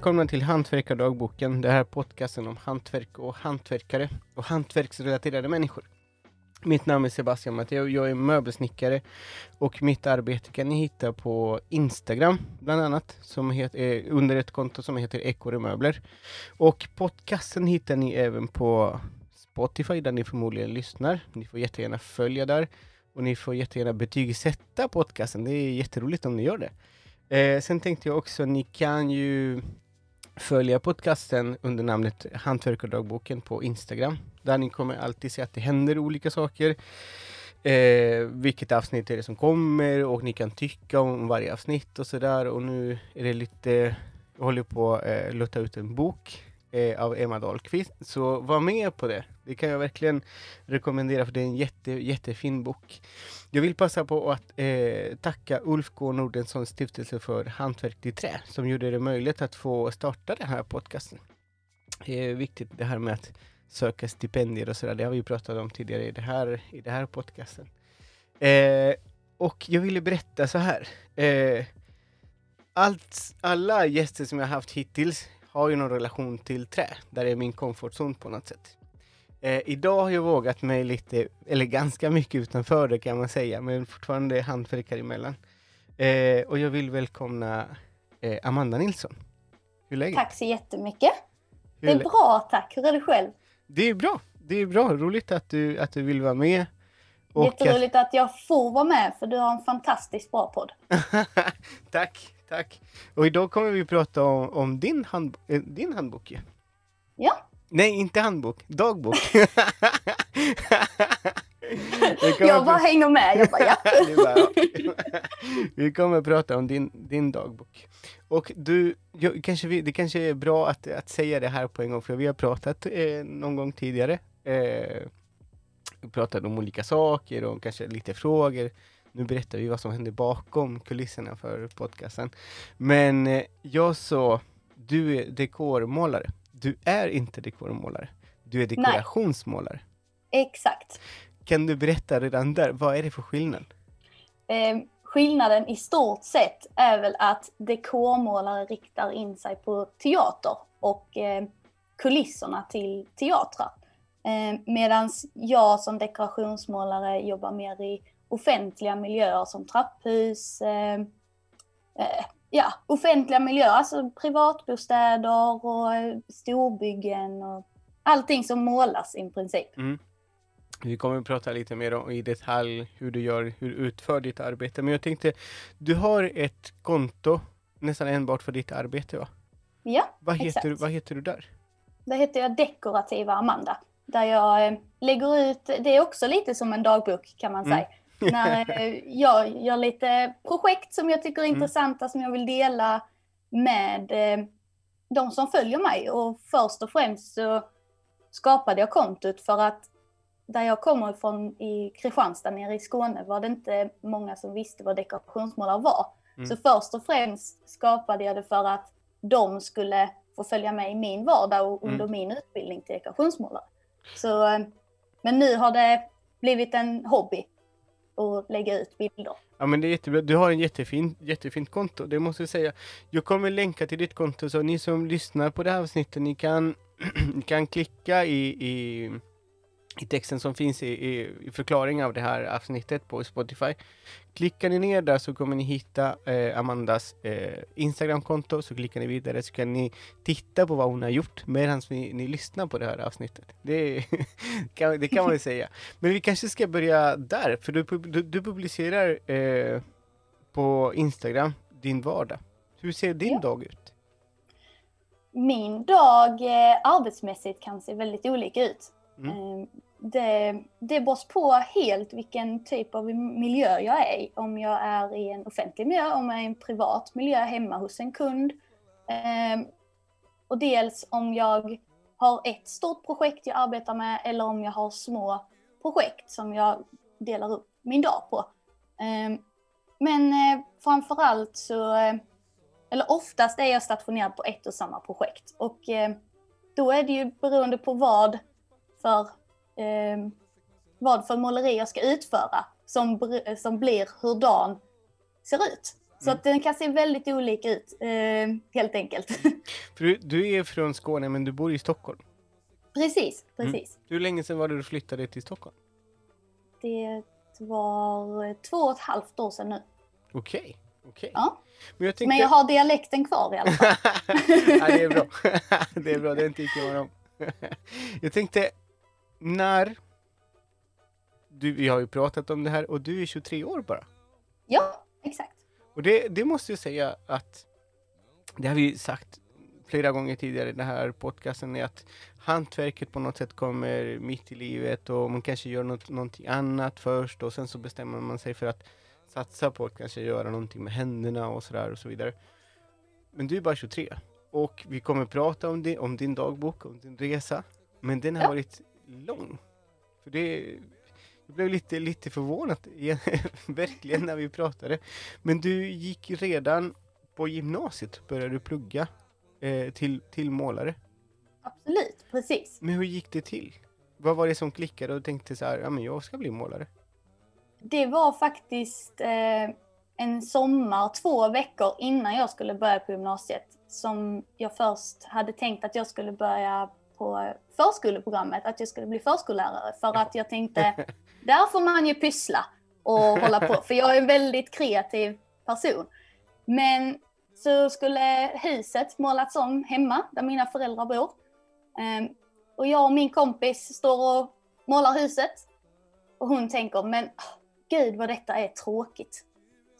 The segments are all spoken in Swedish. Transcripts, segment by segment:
Välkomna till Hantverkardagboken. Det här är podcasten om hantverk och hantverkare och hantverksrelaterade människor. Mitt namn är Sebastian Matteo, jag är möbelsnickare och mitt arbete kan ni hitta på Instagram bland annat, som heter, eh, under ett konto som heter ekorremöbler. Och podcasten hittar ni även på Spotify där ni förmodligen lyssnar. Ni får jättegärna följa där och ni får jättegärna betygsätta podcasten. Det är jätteroligt om ni gör det. Eh, sen tänkte jag också, ni kan ju följa podcasten under namnet Hantverkardagboken på Instagram. Där ni kommer alltid se att det händer olika saker. Eh, vilket avsnitt är det som kommer och ni kan tycka om varje avsnitt och sådär. Och nu är det lite, jag håller på att eh, låta ut en bok eh, av Emma Dahlqvist. Så var med på det. Det kan jag verkligen rekommendera för det är en jätte, jättefin bok. Jag vill passa på att eh, tacka Ulf K Nordenssons stiftelse för Hantverk i trä som gjorde det möjligt att få starta den här podcasten. Det är viktigt det här med att söka stipendier och sådär. Det har vi pratat om tidigare i det här, i det här podcasten. Eh, och jag ville berätta så här. Eh, allt, alla gäster som jag haft hittills har ju någon relation till trä. Där är min komfortzon på något sätt. Eh, idag har jag vågat mig lite, eller ganska mycket utanför det kan man säga, men fortfarande hantverkare emellan. Eh, och jag vill välkomna eh, Amanda Nilsson. Hur är läget? Tack så jättemycket. Hur det är bra tack. Hur är det själv? Det är bra. Det är bra. Roligt att du, att du vill vara med. Och Jätteroligt att... att jag får vara med för du har en fantastiskt bra podd. tack, tack. Och idag kommer vi prata om, om din, hand, eh, din handbok. Ja. Nej, inte handbok. Dagbok. jag bara hänger med. Jag bara, ja. vi kommer prata om din, din dagbok. Och du, jag, kanske vi, det kanske är bra att, att säga det här på en gång, för vi har pratat eh, någon gång tidigare. Eh, pratat om olika saker och kanske lite frågor. Nu berättar vi vad som händer bakom kulisserna för podcasten. Men eh, jag sa, du är dekormålare. Du är inte dekormålare. Du är dekorationsmålare. Nej. Exakt. Kan du berätta redan där, vad är det för skillnad? Eh, skillnaden i stort sett är väl att dekormålare riktar in sig på teater och eh, kulisserna till teatrar. Eh, Medan jag som dekorationsmålare jobbar mer i offentliga miljöer som trapphus, eh, eh, ja, offentliga miljöer, alltså privatbostäder och eh, storbyggen och allting som målas i princip. Mm. Vi kommer att prata lite mer om i detalj hur du gör, hur du utför ditt arbete. Men jag tänkte, du har ett konto nästan enbart för ditt arbete va? Ja, vad heter, exakt. Vad heter du där? Där heter jag Dekorativa Amanda. Där jag eh, lägger ut, det är också lite som en dagbok kan man mm. säga. När jag gör lite projekt som jag tycker är mm. intressanta som jag vill dela med eh, de som följer mig. Och först och främst så skapade jag kontot för att där jag kommer ifrån i Kristianstad nere i Skåne var det inte många som visste vad dekorationsmålare var. Mm. Så först och främst skapade jag det för att de skulle få följa med i min vardag och under mm. min utbildning till dekorationsmålare. Så, eh, men nu har det blivit en hobby och lägga ut bilder. Ja men det är jättebra. Du har en jättefin, jättefint konto, det måste jag säga. Jag kommer länka till ditt konto så ni som lyssnar på det här avsnittet, ni kan, ni kan klicka i, i i texten som finns i, i, i förklaring av det här avsnittet på Spotify. Klickar ni ner där så kommer ni hitta eh, Amandas eh, Instagramkonto, så klickar ni vidare så kan ni titta på vad hon har gjort medan ni, ni lyssnar på det här avsnittet. Det, kan, det kan man väl säga. Men vi kanske ska börja där, för du, du, du publicerar eh, på Instagram din vardag. Hur ser din ja. dag ut? Min dag eh, arbetsmässigt kan se väldigt olika ut. Mm. Det, det beror på helt vilken typ av miljö jag är i. Om jag är i en offentlig miljö, om jag är i en privat miljö hemma hos en kund. Ehm, och dels om jag har ett stort projekt jag arbetar med eller om jag har små projekt som jag delar upp min dag på. Ehm, men eh, framförallt så, eh, eller oftast är jag stationerad på ett och samma projekt. Och eh, då är det ju beroende på vad för eh, vad för måleri jag ska utföra som, som blir hur dagen ser ut. Så mm. att den kan se väldigt olika ut, eh, helt enkelt. Du, du, är från Skåne men du bor i Stockholm? Precis, mm. precis. Mm. Hur länge sedan var det du flyttade till Stockholm? Det var två och ett halvt år sedan nu. Okej. Okay. Okay. Ja. Men jag, tänkte... Men jag har dialekten kvar i alla fall. ja, det är bra. det är bra, det tycker man om. jag tänkte, när... Du, vi har ju pratat om det här och du är 23 år bara. Ja, exakt. Och det, det måste jag säga att, det har vi sagt flera gånger tidigare i den här podcasten, är att hantverket på något sätt kommer mitt i livet och man kanske gör något, någonting annat först och sen så bestämmer man sig för att satsa på att kanske göra någonting med händerna och sådär och så vidare. Men du är bara 23 och vi kommer prata om, det, om din dagbok, om din resa. Men den har varit lång. För det, jag blev lite, lite förvånad, verkligen, när vi pratade. Men du gick redan på gymnasiet, började du plugga eh, till, till målare. Absolut, precis. Men hur gick det till? Vad var det som klickade och tänkte så här, ja men jag ska bli målare? Det var faktiskt eh, en sommar, två veckor innan jag skulle börja på gymnasiet, som jag först hade tänkt att jag skulle börja på förskoleprogrammet, att jag skulle bli förskollärare. För att jag tänkte, där får man ju pyssla och hålla på, för jag är en väldigt kreativ person. Men så skulle huset målats om hemma, där mina föräldrar bor. Ehm, och jag och min kompis står och målar huset. Och hon tänker, men gud vad detta är tråkigt.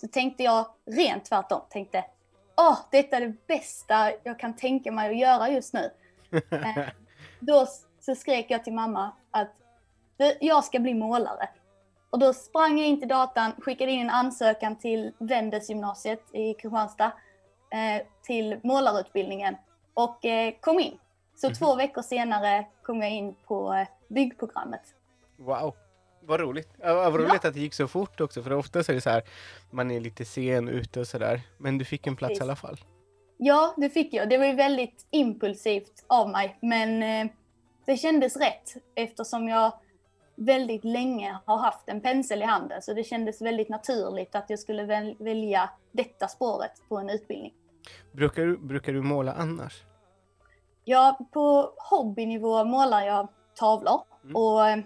Så tänkte jag rent tvärtom, tänkte, åh, detta är det bästa jag kan tänka mig att göra just nu. Då så skrek jag till mamma att jag ska bli målare. Och då sprang jag in till datan, skickade in en ansökan till Vendelsgymnasiet i Kristianstad eh, till målarutbildningen och eh, kom in. Så mm. två veckor senare kom jag in på eh, byggprogrammet. Wow, vad roligt. vad roligt ja. att det gick så fort också, för ofta är det så här, man är lite sen ute och sådär. Men du fick en plats Precis. i alla fall. Ja, det fick jag. Det var ju väldigt impulsivt av mig, men eh, det kändes rätt eftersom jag väldigt länge har haft en pensel i handen. Så det kändes väldigt naturligt att jag skulle väl välja detta spåret på en utbildning. Brukar du, brukar du måla annars? Ja, på hobbynivå målar jag tavlor. Mm. Och eh,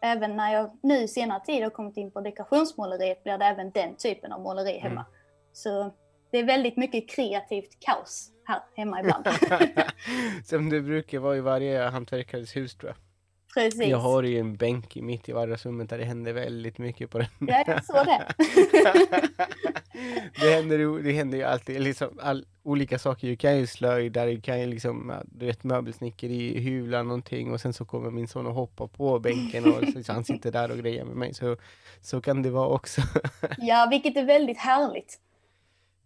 även när jag nu senare tid har kommit in på dekorationsmåleriet blir det även den typen av måleri hemma. Mm. Så det är väldigt mycket kreativt kaos här hemma ibland. Som det brukar vara i varje hantverkares hus tror jag. Precis. Jag har ju en bänk mitt i vardagsrummet där det händer väldigt mycket på den. Ja, jag såg det. det, händer, det händer ju alltid liksom, all, olika saker. Du kan ju slöjda, du kan ju liksom, du vet möbelsnickeri, hyvla någonting och sen så kommer min son och hoppar på bänken och så, han sitter där och grejer med mig. Så, så kan det vara också. ja, vilket är väldigt härligt.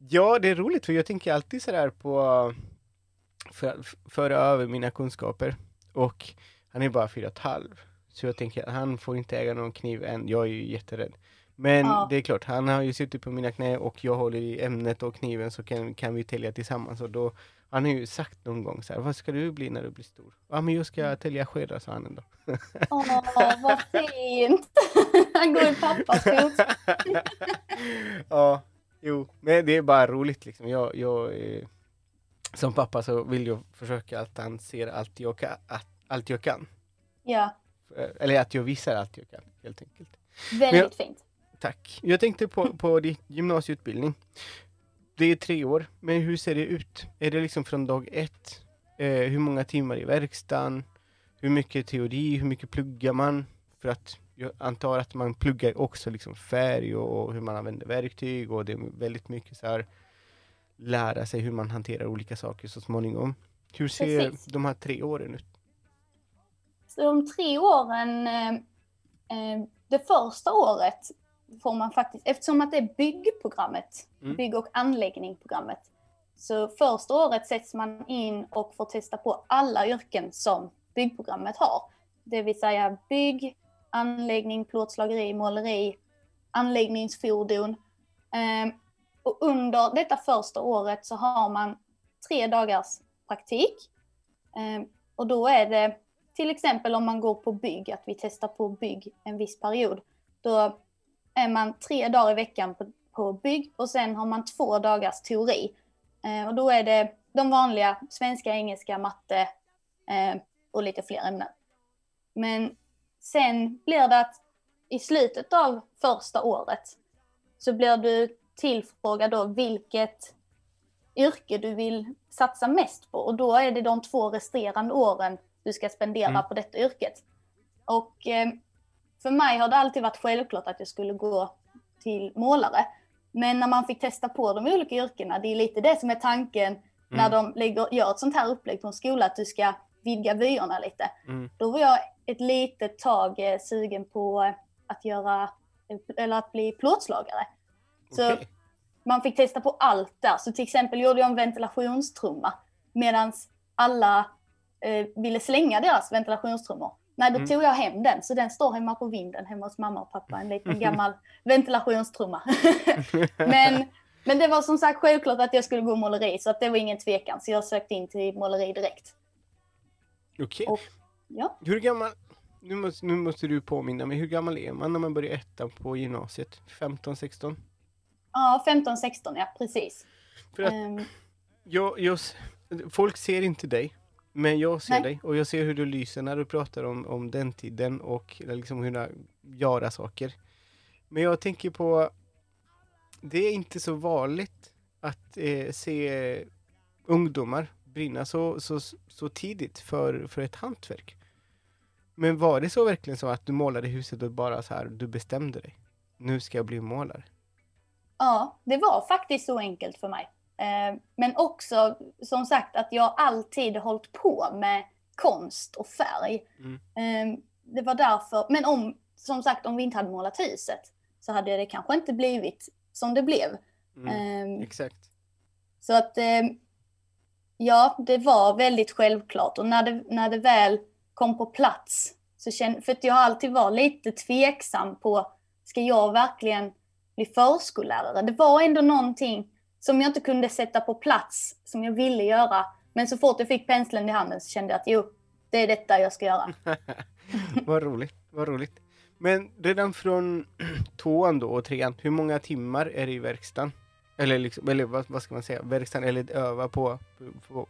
Ja, det är roligt för jag tänker alltid sådär på för, föra över mina kunskaper och han är bara fyra och ett halv. Så jag tänker att han får inte äga någon kniv än. Jag är ju jätterädd. Men ja. det är klart, han har ju suttit på mina knä och jag håller i ämnet och kniven så kan, kan vi tälja tillsammans. Och då, han har ju sagt någon gång så här, vad ska du bli när du blir stor? Ja men jag ska tälja skedar, sa han ändå. Åh, vad fint! han går i pappas fot. ja, jo, men det är bara roligt liksom. Jag, jag eh, som pappa så vill jag försöka att han ser allt jag kan, att allt jag kan. Ja. Eh, eller att jag visar allt jag kan, helt enkelt. Väldigt jag, fint. Tack. Jag tänkte på, på din gymnasieutbildning. Det är tre år, men hur ser det ut? Är det liksom från dag ett? Eh, hur många timmar i verkstaden? Hur mycket teori? Hur mycket pluggar man? För att jag antar att man pluggar också liksom färg och hur man använder verktyg och det är väldigt mycket så här lära sig hur man hanterar olika saker så småningom. Hur ser Precis. de här tre åren ut? Så de tre åren, eh, eh, det första året får man faktiskt, eftersom att det är byggprogrammet, mm. bygg och anläggningsprogrammet, så första året sätts man in och får testa på alla yrken som byggprogrammet har. Det vill säga bygg, anläggning, plåtslageri, måleri, anläggningsfordon. Ehm, och under detta första året så har man tre dagars praktik. Ehm, och då är det till exempel om man går på bygg, att vi testar på bygg en viss period, då är man tre dagar i veckan på, på bygg och sen har man två dagars teori. Eh, och då är det de vanliga svenska, engelska, matte eh, och lite fler ämnen. Men sen blir det att i slutet av första året så blir du tillfrågad då vilket yrke du vill satsa mest på och då är det de två resterande åren du ska spendera mm. på detta yrket. Och eh, för mig har det alltid varit självklart att jag skulle gå till målare. Men när man fick testa på de olika yrkena, det är lite det som är tanken mm. när de lägger, gör ett sånt här upplägg på en skola, att du ska vidga vyerna lite. Mm. Då var jag ett litet tag eh, sugen på att göra, eller att bli plåtslagare. Så okay. man fick testa på allt där. Så till exempel gjorde jag en ventilationstrumma medan alla eh, ville slänga deras ventilationstrummor. Nej, då mm. tog jag hem den, så den står hemma på vinden hemma hos mamma och pappa, en liten gammal ventilationstrumma. men, men det var som sagt självklart att jag skulle gå måleri, så att det var ingen tvekan, så jag sökte in till måleri direkt. Okej. Okay. Ja. Hur gammal, nu måste, nu måste du påminna mig, hur gammal är man när man börjar ettan på gymnasiet? 15, 16? Ja, 15, 16, ja precis. För att um... jag, jag, folk ser inte dig, men jag ser Nej. dig och jag ser hur du lyser när du pratar om, om den tiden och liksom hur du göra saker. Men jag tänker på, det är inte så vanligt att eh, se ungdomar brinna så, så, så tidigt för, för ett hantverk. Men var det så verkligen så att du målade huset och bara så här, du bestämde dig? Nu ska jag bli målare. Ja, det var faktiskt så enkelt för mig. Eh, men också som sagt att jag alltid hållit på med konst och färg. Mm. Eh, det var därför, men om, som sagt om vi inte hade målat huset så hade det kanske inte blivit som det blev. Mm, eh, exakt. Så att ja, det var väldigt självklart och när det, när det väl kom på plats så kände, för att jag har alltid varit lite tveksam på, ska jag verkligen bli förskollärare? Det var ändå någonting som jag inte kunde sätta på plats som jag ville göra. Men så fort jag fick penseln i handen så kände jag att jo, det är detta jag ska göra. vad roligt, vad roligt. Men redan från tvåan då och trean, hur många timmar är det i verkstaden? Eller, liksom, eller vad, vad, ska man säga, verkstaden eller öva på, på,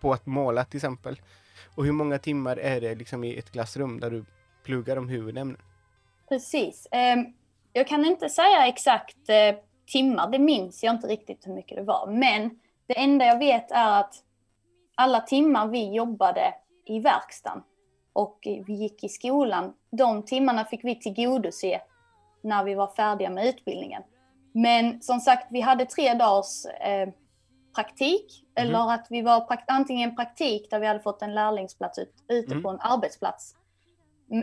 på, att måla till exempel. Och hur många timmar är det liksom i ett klassrum där du pluggar om huvudämnen? Precis. Um, jag kan inte säga exakt uh, timmar, det minns jag inte riktigt hur mycket det var. Men det enda jag vet är att alla timmar vi jobbade i verkstaden och vi gick i skolan, de timmarna fick vi tillgodose när vi var färdiga med utbildningen. Men som sagt, vi hade tre dagars eh, praktik mm. eller att vi var prakt antingen praktik där vi hade fått en lärlingsplats ut, ute mm. på en arbetsplats.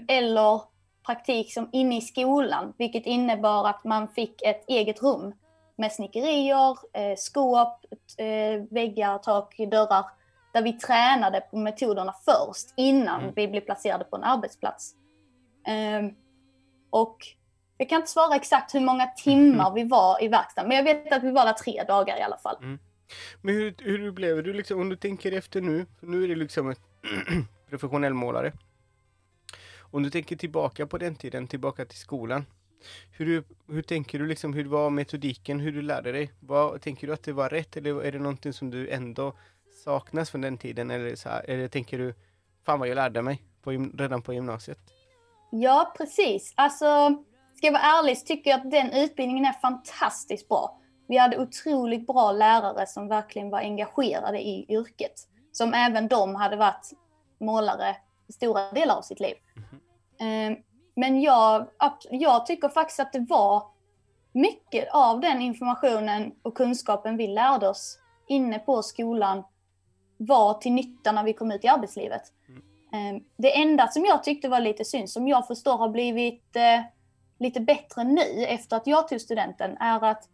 Eller praktik som inne i skolan, vilket innebar att man fick ett eget rum med snickerier, eh, skåp, eh, väggar, tak, dörrar, där vi tränade på metoderna först innan mm. vi blev placerade på en arbetsplats. Eh, och jag kan inte svara exakt hur många timmar vi var i verkstaden, men jag vet att vi var där tre dagar i alla fall. Mm. Men hur, hur blev du liksom, om du tänker efter nu, nu är du liksom en professionell målare. Om du tänker tillbaka på den tiden, tillbaka till skolan. Hur, hur tänker du liksom, hur var metodiken, hur du lärde dig? Vad, tänker du att det var rätt eller är det någonting som du ändå saknas från den tiden? Eller, så här, eller tänker du, fan vad jag lärde mig på, redan på gymnasiet? Ja, precis. Alltså, ska jag vara ärlig så tycker jag att den utbildningen är fantastiskt bra. Vi hade otroligt bra lärare som verkligen var engagerade i yrket. Som även de hade varit målare i stora delar av sitt liv. Mm. Men jag, jag tycker faktiskt att det var mycket av den informationen och kunskapen vi lärde oss inne på skolan var till nytta när vi kom ut i arbetslivet. Mm. Det enda som jag tyckte var lite synd, som jag förstår har blivit eh, lite bättre nu efter att jag tog studenten, är att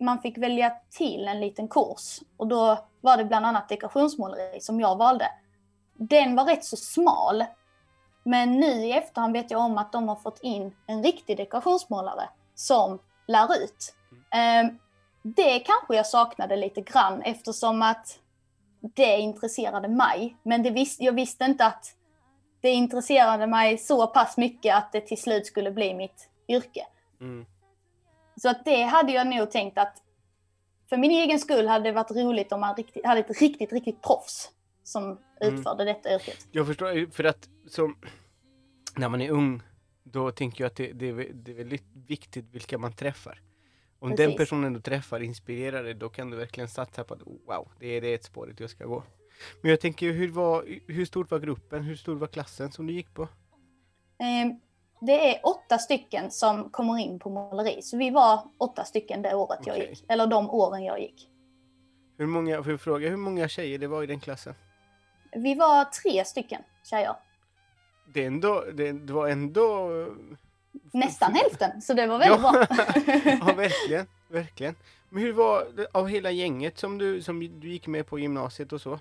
man fick välja till en liten kurs och då var det bland annat dekorationsmåleri som jag valde. Den var rätt så smal. Men nu i efterhand vet jag om att de har fått in en riktig dekorationsmålare som lär ut. Ehm, det kanske jag saknade lite grann eftersom att det intresserade mig. Men det vis jag visste inte att det intresserade mig så pass mycket att det till slut skulle bli mitt yrke. Mm. Så att det hade jag nog tänkt att för min egen skull hade det varit roligt om man riktigt, hade ett riktigt, riktigt proffs som mm. utförde detta yrket. Jag förstår, för att som, när man är ung, då tänker jag att det, det, är, det är väldigt viktigt vilka man träffar. Om Precis. den personen du träffar inspirerar dig, då kan du verkligen satsa på att wow, det är det spåret jag ska gå. Men jag tänker, hur, var, hur stort var gruppen? Hur stor var klassen som du gick på? Eh, det är åtta stycken som kommer in på måleri, så vi var åtta stycken det året okay. jag gick, eller de åren jag gick. Hur många, får jag fråga, hur många tjejer det var i den klassen? Vi var tre stycken tjejer. Det, ändå, det, det var ändå... Nästan hälften, så det var väldigt ja. bra. ja, verkligen, verkligen. Men hur var det av hela gänget som du, som du gick med på gymnasiet och så?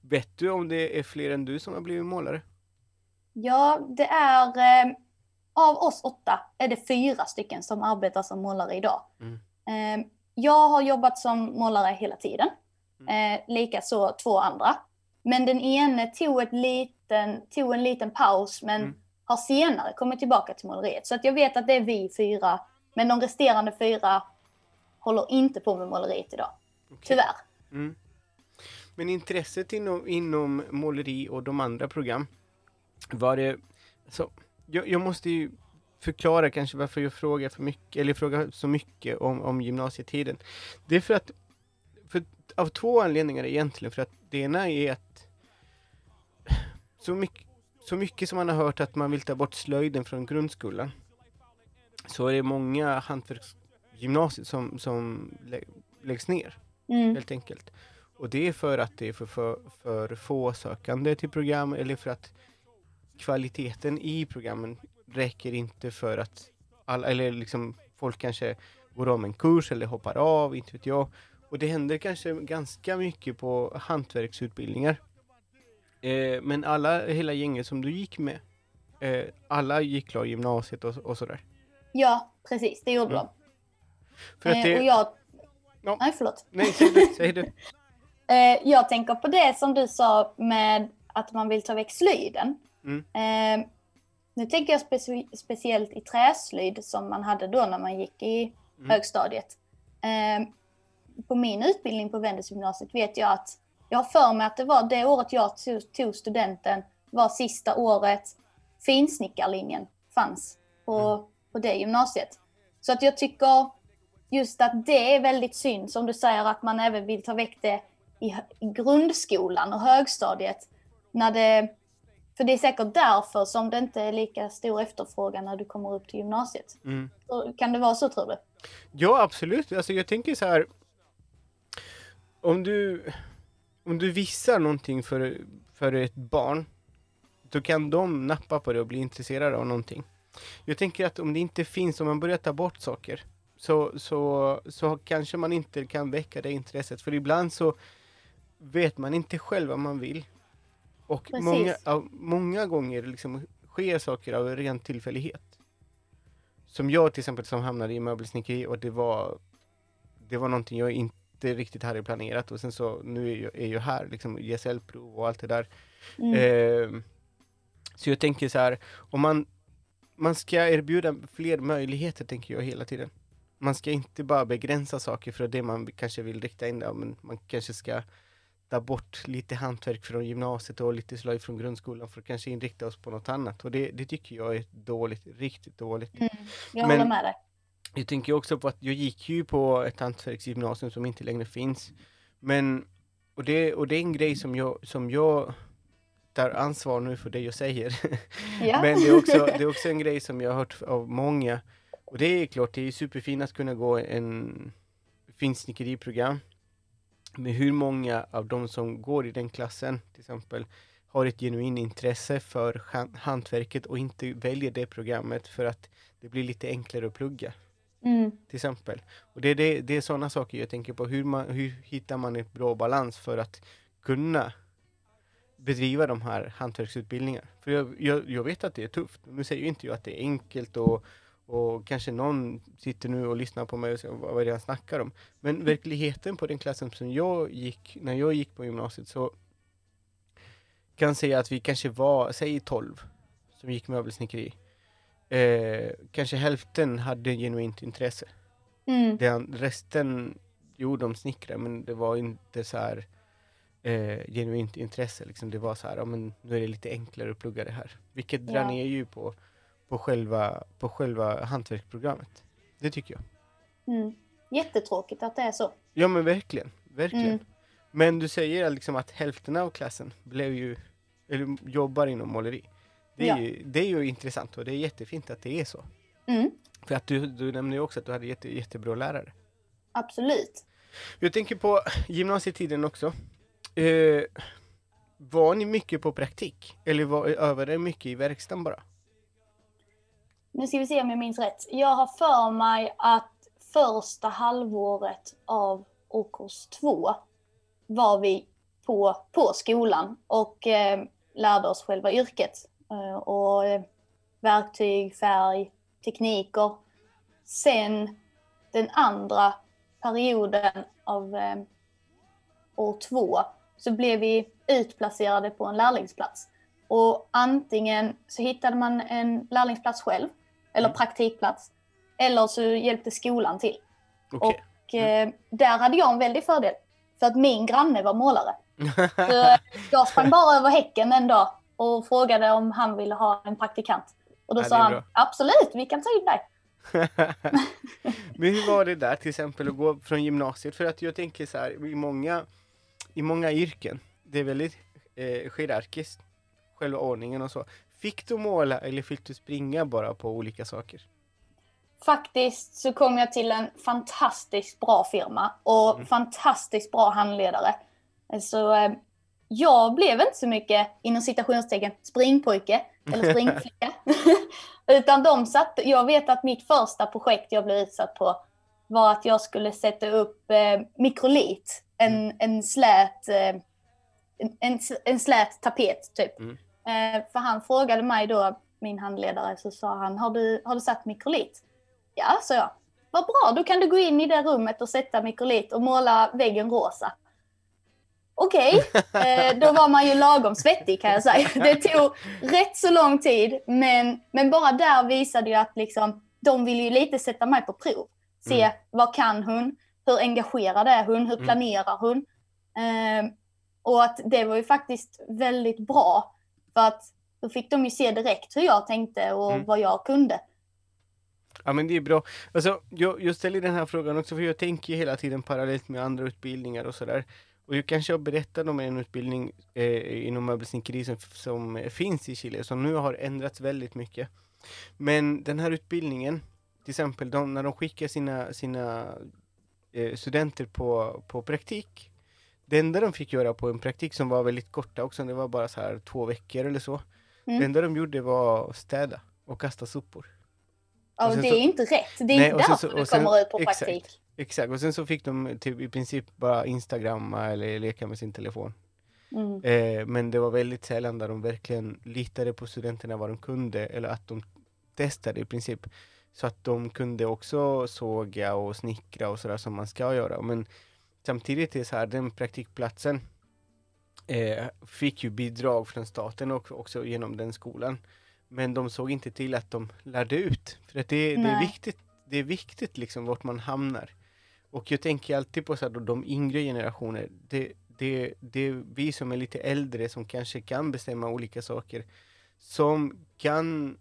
Vet du om det är fler än du som har blivit målare? Ja, det är eh, av oss åtta är det fyra stycken som arbetar som målare idag. Mm. Eh, jag har jobbat som målare hela tiden. Mm. Eh, Likaså två andra. Men den ene tog, ett liten, tog en liten paus men mm. har senare kommit tillbaka till måleriet. Så att jag vet att det är vi fyra. Men de resterande fyra håller inte på med måleriet idag. Okay. Tyvärr. Mm. Men intresset inom, inom måleri och de andra program, var det... Så, jag, jag måste ju förklara kanske varför jag frågar för mycket, eller frågar så mycket om, om gymnasietiden. Det är för att, för, av två anledningar egentligen, för att det ena är att så mycket, så mycket som man har hört att man vill ta bort slöjden från grundskolan, så är det många hantverksgymnasier som, som lä läggs ner, mm. helt enkelt. Och det är för att det är för, för, för få sökande till program eller för att kvaliteten i programmen räcker inte för att alla, eller liksom folk kanske går om en kurs eller hoppar av, inte vet jag. Och det händer kanske ganska mycket på hantverksutbildningar. Eh, men alla, hela gänget som du gick med, eh, alla gick klar gymnasiet och, och sådär? Ja, precis, det gjorde mm. de. För att eh, det... och jag... Ja. Nej, förlåt. Nej, säg du. Säg du. Eh, jag tänker på det som du sa med att man vill ta väck slöjden. Mm. Eh, nu tänker jag specie speciellt i träslöjd som man hade då när man gick i mm. högstadiet. Eh, på min utbildning på Vendelsgymnasiet vet jag att jag har för mig att det var det året jag tog studenten var sista året finsnickarlinjen fanns på, mm. på det gymnasiet. Så att jag tycker just att det är väldigt synd, som du säger, att man även vill ta väck det i, grundskolan och högstadiet. När det, för det är säkert därför som det inte är lika stor efterfrågan när du kommer upp till gymnasiet. Mm. kan det vara så tror du? Ja, absolut. Alltså, jag tänker så här. Om du, om du visar någonting för, för ett barn, då kan de nappa på det och bli intresserade av någonting. Jag tänker att om det inte finns, om man börjar ta bort saker, så, så, så kanske man inte kan väcka det intresset. För ibland så vet man inte själv vad man vill. Och många, många gånger liksom sker saker av ren tillfällighet. Som jag till exempel som hamnade i möbelsnickeri och det var det var någonting jag inte riktigt hade planerat och sen så nu är jag, är jag här, liksom gesällprov och allt det där. Mm. Eh, så jag tänker så här, om man, man ska erbjuda fler möjligheter tänker jag hela tiden. Man ska inte bara begränsa saker för det man kanske vill rikta in det, men man kanske ska ta bort lite hantverk från gymnasiet och lite slöjd från grundskolan för att kanske inrikta oss på något annat. Och det, det tycker jag är dåligt, riktigt dåligt. Mm, jag Men, håller med dig. Jag tänker också på att jag gick ju på ett hantverksgymnasium som inte längre finns. Men, och det, och det är en grej som jag, som jag tar ansvar nu för det jag säger. Ja. Men det är, också, det är också en grej som jag har hört av många. Och det är klart, det är superfint att kunna gå en finsnickeriprogram. Men hur många av de som går i den klassen, till exempel, har ett genuint intresse för hantverket och inte väljer det programmet för att det blir lite enklare att plugga. Mm. Till exempel. Och det, är det, det är sådana saker jag tänker på. Hur, man, hur hittar man ett bra balans för att kunna bedriva de här hantverksutbildningarna? För jag, jag, jag vet att det är tufft. Nu säger inte jag att det är enkelt och och kanske någon sitter nu och lyssnar på mig och säger vad är det jag snackar om? Men mm. verkligheten på den klassen som jag gick, när jag gick på gymnasiet så kan säga att vi kanske var, säg 12 som gick möbelsnickeri. eh, kanske hälften hade genuint intresse. Mm. Den, resten, jo de snickrade men det var inte så här eh, genuint intresse. Liksom. Det var så här, ja, men nu är det lite enklare att plugga det här. Vilket drar Ja. ner ju på, på, själva, på själva hantverksprogrammet. Det tycker jag. Mm. Jättetråkigt att det är så. Ja men verkligen, verkligen. Mm. Men du säger liksom att hälften av klassen blev ju, eller jobbar inom måleri. Det är, Ja. ju, det är ju intressant och det är jättefint att det är så. Mm. För att du, du nämnde ju också att du hade jätte, jättebra lärare. Absolut. Jag tänker på gymnasietiden också. Eh, var ni mycket på praktik? Eller var, övade ni mycket i verkstaden bara? Nu ska vi se om jag minns rätt. Jag har för mig att första halvåret av årskurs två var vi på, på skolan och eh, lärde oss själva yrket. Eh, och eh, verktyg, färg, tekniker. Sen den andra perioden av eh, år två så blev vi utplacerade på en lärlingsplats. Och antingen så hittade man en lärlingsplats själv, eller Mm. praktikplats, eller så hjälpte skolan till. Okej. Och eh, där hade jag en väldig fördel, för att min granne var målare. Så jag sprang bara över häcken en dag och frågade om han ville ha en praktikant. Och då Ja, sa han, bra. absolut, vi kan ta in dig. Men hur var det där till exempel att gå från gymnasiet? För att jag tänker så här, i många, i många yrken, det är väldigt eh, hierarkiskt, själva ordningen och så. Fick du måla eller fick du springa bara på olika saker? Faktiskt så kom jag till en fantastiskt bra firma och Mm. fantastiskt bra handledare. Så eh, jag blev inte så mycket, inom citationstecken, springpojke eller springflicka. Utan de satt, jag vet att mitt första projekt jag blev utsatt på var att jag skulle sätta upp eh, mikrolit, en, en slät eh, en, en, en slät tapet typ. Mm. Eh, för han frågade mig då, min handledare, så sa han, har du, har du satt mikrolit? Ja, sa jag. Vad bra, då kan du gå in i det rummet och sätta mikrolit och måla väggen rosa. Okej, eh, då var man ju lagom svettig kan jag säga. Det tog rätt så lång tid, men, men bara där visade jag att liksom, de ville ju lite sätta mig på prov. Se, Mm. vad kan hon? Hur engagerad är hon? Hur Mm. planerar hon? Eh, och att det var ju faktiskt väldigt bra, för att då fick de ju se direkt hur jag tänkte och Mm. vad jag kunde. Ja men det är bra. Alltså, jag, jag ställer den här frågan också för jag tänker ju hela tiden parallellt med andra utbildningar och sådär. Och jag kanske har berättat om en utbildning eh, inom möbelsnickeri som, som finns i Chile, som nu har ändrats väldigt mycket. Men den här utbildningen, till exempel de, när de skickar sina, sina eh, studenter på, på praktik, det enda de fick göra på en praktik som var väldigt korta också, det var bara så här två veckor eller så. Mm. Det enda de gjorde var att städa och kasta sopor. Ja, Och det så- är inte rätt. Det är Nej, därför så- du sen- kommer ut på exakt. praktik. Exakt, och sen så fick de typ i princip bara instagramma eller leka med sin telefon. Mm. Eh, men det var väldigt sällan där de verkligen litade på studenterna vad de kunde eller att de testade i princip. Så att de kunde också såga och snickra och sådär som man ska göra. Men samtidigt är så här, den praktikplatsen eh, fick ju bidrag från staten och också genom den skolan. Men de såg inte till att de lärde ut. För att det, det är viktigt, det är viktigt liksom vart man hamnar. Och jag tänker alltid på så här, då, de yngre generationer. Det, det, det är vi som är lite äldre som kanske kan bestämma olika saker. Som kan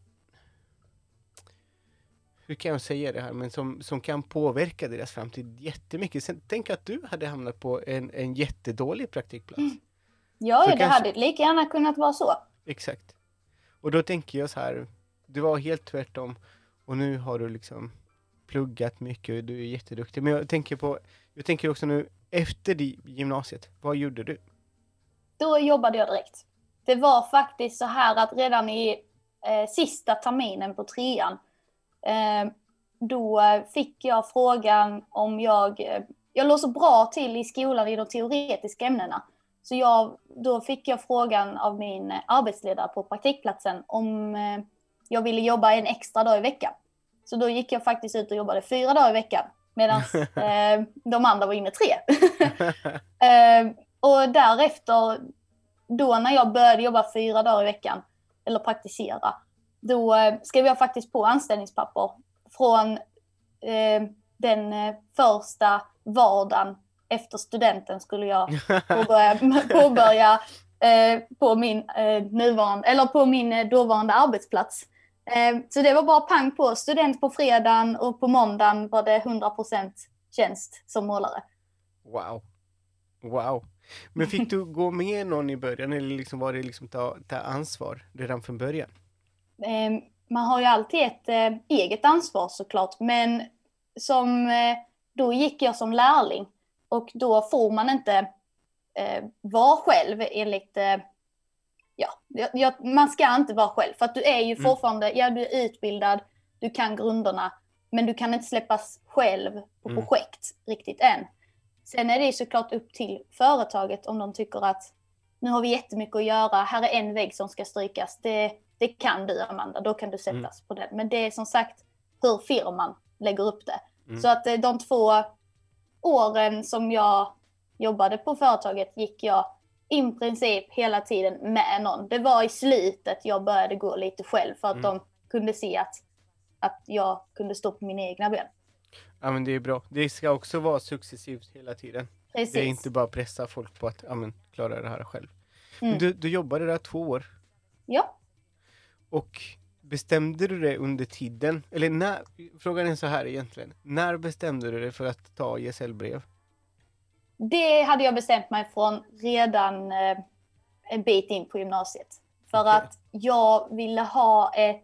hur kan jag säga det här, men som, som kan påverka deras framtid jättemycket. Sen, tänk att du hade hamnat på en, en jättedålig praktikplats. Ja, Så det kanske- hade lika gärna kunnat vara så. Exakt. Och då tänker jag så här, du var helt tvärtom och nu har du liksom pluggat mycket och du är jätteduktig. Men jag tänker på, jag tänker också nu efter gymnasiet, vad gjorde du? Då jobbade jag direkt. Det var faktiskt så här att redan i eh, sista terminen på trean, då eh, fick jag frågan om jag... Eh, jag låg så bra till i skolan i de teoretiska ämnena. Så jag, då fick jag frågan av min arbetsledare på praktikplatsen om eh, jag ville jobba en extra dag i veckan. Så då gick jag faktiskt ut och jobbade fyra dagar i veckan medan eh, de andra var inne tre. Eh, och därefter, då när jag började jobba fyra dagar i veckan, eller praktisera, då eh, skrev jag faktiskt på anställningspapper från eh, den eh, första vardagen efter studenten skulle jag påbörja, påbörja eh, på min eh, nuvarande, eller på min eh, dåvarande arbetsplats. Så det var bara pang på, student på fredagen och på måndagen var det 100% tjänst som målare. Wow. Wow. Men fick du gå med någon i början eller liksom var det liksom ta, ta ansvar redan från början? Eh, man har ju alltid ett eh, eget ansvar såklart, men som, eh, då gick jag som lärling och då får man inte eh, vara själv enligt, ja, jag, man ska inte vara själv för att du är ju mm. fortfarande, ja du är utbildad, du kan grunderna, men du kan inte släppas själv på mm. projekt riktigt än. Sen är det såklart upp till företaget om de tycker att nu har vi jättemycket att göra, här är en vägg som ska strykas. Det, det kan du Amanda, då kan du sättas mm. på den. Men det är som sagt hur firman lägger upp det. Mm. Så att eh, de två åren som jag jobbade på företaget gick jag i princip hela tiden med någon. Det var i slutet jag började gå lite själv för att mm. de kunde se att, att jag kunde stå på mina egna ben. Ja men det är bra. Det ska också vara successivt hela tiden. Precis. Det är inte bara pressa folk på att ja, men, klara det här själv. Mm. Du, du jobbade där två år. Ja. Och bestämde du dig under tiden, eller när, frågan är så här egentligen, när bestämde du dig för att ta gesällbrev? Det hade jag bestämt mig från redan eh, en bit in på gymnasiet. För okay. att jag ville ha ett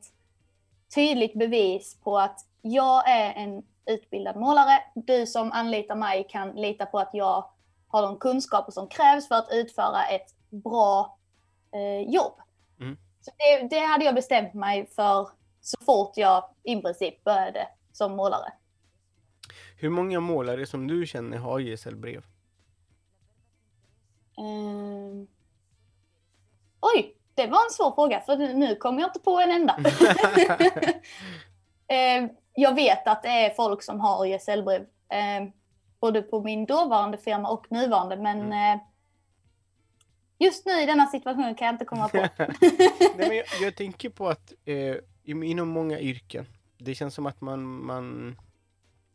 tydligt bevis på att jag är en utbildad målare. Du som anlitar mig kan lita på att jag har de kunskaper som krävs för att utföra ett bra eh, jobb. Så det, det, hade jag bestämt mig för så fort jag i princip började som målare. Hur många målare som du känner har gesällbrev? Um... Oj, det var en svår fråga för nu kommer jag inte på en enda. um, jag vet att det är folk som har gesällbrev. Um, både på min dåvarande firma och nuvarande men mm. Just nu i denna situation kan jag inte komma på. Nej, men jag, jag, tänker på att eh, inom många yrken, det känns som att man, man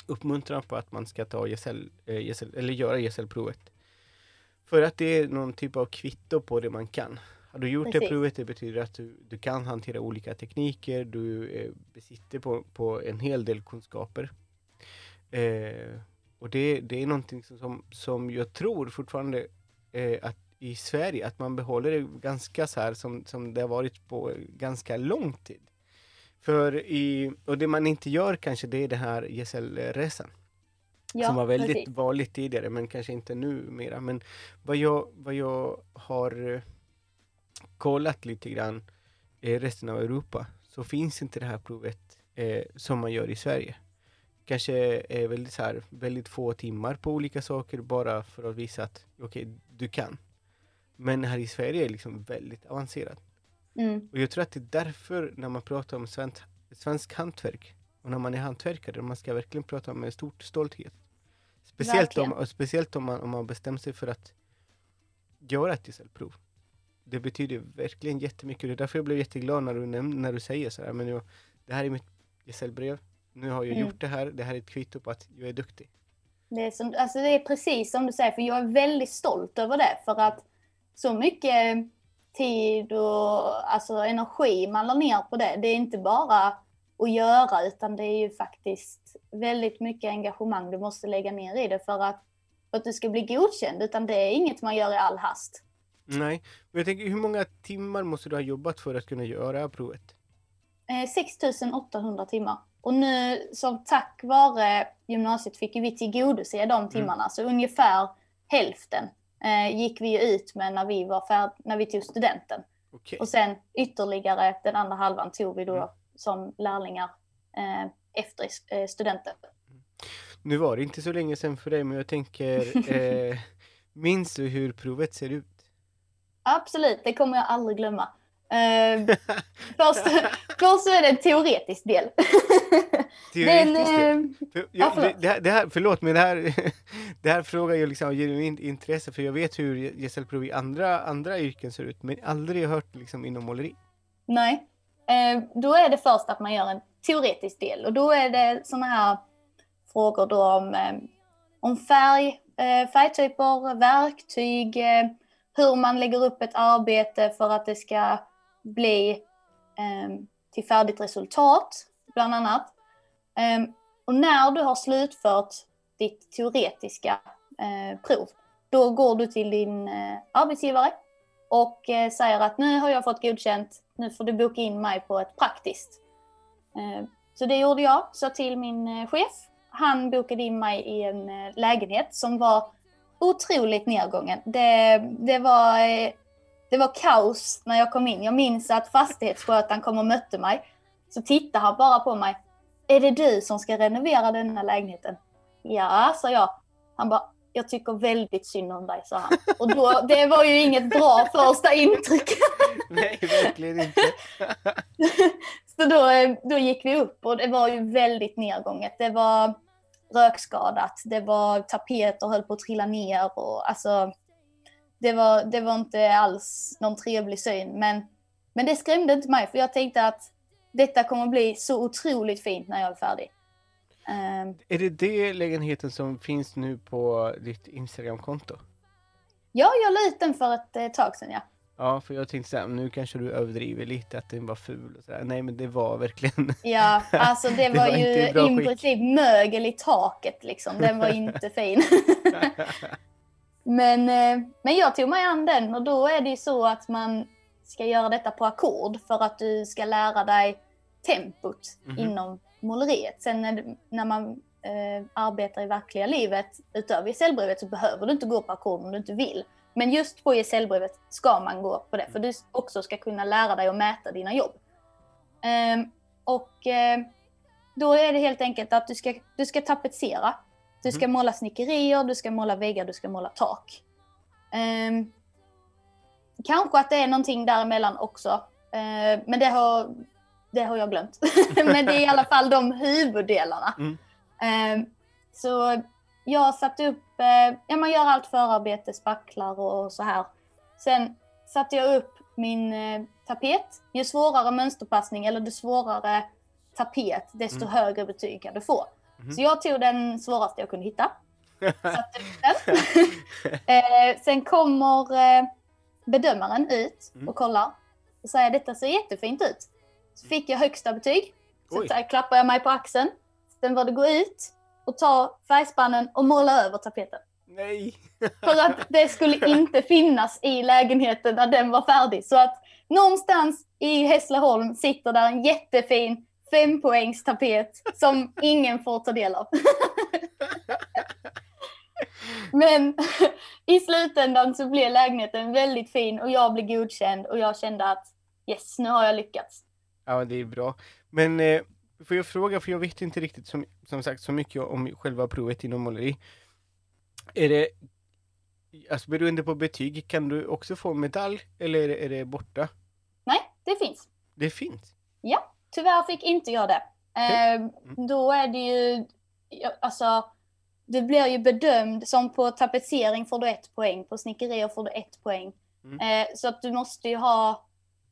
uppmuntrar på att man ska ta gesäll, eh, gesäll, eller göra gesällprovet. För att det är någon typ av kvitto på det man kan. Har du gjort Precis. det provet, det betyder att du, du kan hantera olika tekniker, du eh, besitter på, på en hel del kunskaper. Eh, och det, det är någonting som, som jag tror fortfarande eh, att i Sverige, att man behåller det ganska så här som, som det har varit på ganska lång tid. För i, och det man inte gör kanske, det är det här gesällresan. Ja, som var väldigt precis. vanligt tidigare, men kanske inte nu mera. Men vad jag, vad jag har eh, kollat lite grann i resten av Europa, så finns inte det här provet eh, som man gör i Sverige. Kanske är väldigt, så här, väldigt få timmar på olika saker bara för att visa att okej, okay, du kan. Men här i Sverige är det liksom väldigt avancerat. Mm. Och jag tror att det är därför när man pratar om svensk, svensk hantverk och när man är hantverkare, man ska verkligen prata med stor stolthet. Speciellt, om, speciellt om, man, om man bestämmer sig för att göra ett gesällprov. Det betyder verkligen jättemycket. Det är därför jag blev jätteglad när du, när du säger så här, men jag, det här är mitt gesällbrev. Nu har jag mm. gjort det här. Det här är ett kvitto på att jag är duktig. Det är, som, alltså det är precis som du säger, för jag är väldigt stolt över det. För att så mycket tid och alltså, energi man la ner på det. Det är inte bara att göra utan det är ju faktiskt väldigt mycket engagemang du måste lägga ner i det för att, för att du ska bli godkänd. Utan det är inget man gör i all hast. Nej, men jag tänker hur många timmar måste du ha jobbat för att kunna göra provet? Eh, 6800 timmar. Och nu som tack vare gymnasiet fick vi tillgodose de mm. timmarna. Mm. Så ungefär hälften eh, gick vi ut med när vi, var färd när vi tog studenten. Okay. Och sen ytterligare den andra halvan tog vi då mm. som lärlingar eh, efter eh, studenten. Nu var det inte så länge sedan för dig, men jag tänker, eh, minns du hur provet ser ut? Absolut, det kommer jag aldrig glömma. Uh, först, först så är det en teoretisk del. Teoretisk del? Uh, för, jag, ja, det, här, det här, förlåt, men det här, det här frågar jag liksom genuint intresse för jag vet hur gesällprov i andra, andra yrken ser ut, men aldrig hört liksom inom måleri. Nej. Eh, då är det först att man gör en teoretisk del och då är det sådana här frågor då om, eh, om färg, eh, färgtyper, verktyg, eh, hur man lägger upp ett arbete för att det ska bli eh, till färdigt resultat, bland annat. Eh, och när du har slutfört ditt teoretiska eh, prov, då går du till din eh, arbetsgivare och eh, säger att nu har jag fått godkänt, nu får du boka in mig på ett praktiskt. Ehm, så det gjorde jag, sa till min eh, chef. Han bokade in mig i en eh, lägenhet som var otroligt nedgången. Det, det, var, det var kaos när jag kom in. Jag minns att fastighetsskötaren kom och mötte mig. Så tittade han bara på mig. Är det du som ska renovera denna lägenheten? Ja, sa jag. Han bara, jag tycker väldigt synd om dig, sa han. Och då, det var ju inget bra första intryck. Nej, verkligen inte. så då, då gick vi upp och det var ju väldigt nedgånget. Det var rökskadat, det var tapeter höll på att trilla ner och alltså det var, det var inte alls någon trevlig syn. Men, men det skrämde inte mig för jag tänkte att detta kommer bli så otroligt fint när jag är färdig. Um, är det det lägenheten som finns nu på ditt Instagramkonto? Ja, jag la ut den för ett eh, tag sedan, ja. Ja, för jag tänkte såhär, nu kanske du överdriver lite att den var ful och sådär. Nej, men det var verkligen... Ja, alltså det, det var, var ju i princip mögel i taket liksom. Den var inte fin. men, eh, men jag tog mig an den och då är det ju så att man ska göra detta på ackord för att du ska lära dig tempot mm -hmm. inom måleriet. Sen när, när man eh, arbetar i verkliga livet utöver gesällbrevet så behöver du inte gå på ackord om du inte vill. Men just på gesällbrevet ska man gå på det för du också ska kunna lära dig att mäta dina jobb. Eh, och eh, då är det helt enkelt att du ska, du ska tapetsera. Du ska mm. måla snickerier, du ska måla väggar, du ska måla tak. Eh, kanske att det är någonting däremellan också. Eh, men det har, det har jag glömt. men det är i alla fall de huvuddelarna. Mm. Ehm, så jag satte upp, eh, ja man gör allt förarbete, spacklar och så här. Sen satte jag upp min eh, tapet. Ju svårare mönsterpassning eller ju svårare tapet, desto mm. högre betyg kan du få. Mm. Så jag tog den svåraste jag kunde hitta. Eh, sen kommer eh, bedömaren ut och mm. kollar och säger detta ser jättefint ut. Så fick jag högsta betyg. Så klappade jag mig på axeln. Sen var det gå ut och ta färgspannen och måla över tapeten. Nej! För att det skulle inte finnas i lägenheten när den var färdig. Så att någonstans i Hässleholm sitter där en jättefin fempoängstapet som ingen får ta del av. Men i slutändan så blev lägenheten väldigt fin och jag blev godkänd och jag kände att yes, nu har jag lyckats. Ja, det är bra. Men eh, får jag fråga, för jag vet inte riktigt som, som sagt så mycket om själva provet inom måleri. Är det, alltså beroende på betyg, kan du också få medalj eller är det, är det borta? Nej, det finns. Det finns? Ja, tyvärr fick inte jag det. Okay. Eh, då är det ju, alltså, det blir ju bedömd som på tapetsering får du ett poäng, på snickerier får du ett poäng. Mm. Eh, så att du måste ju ha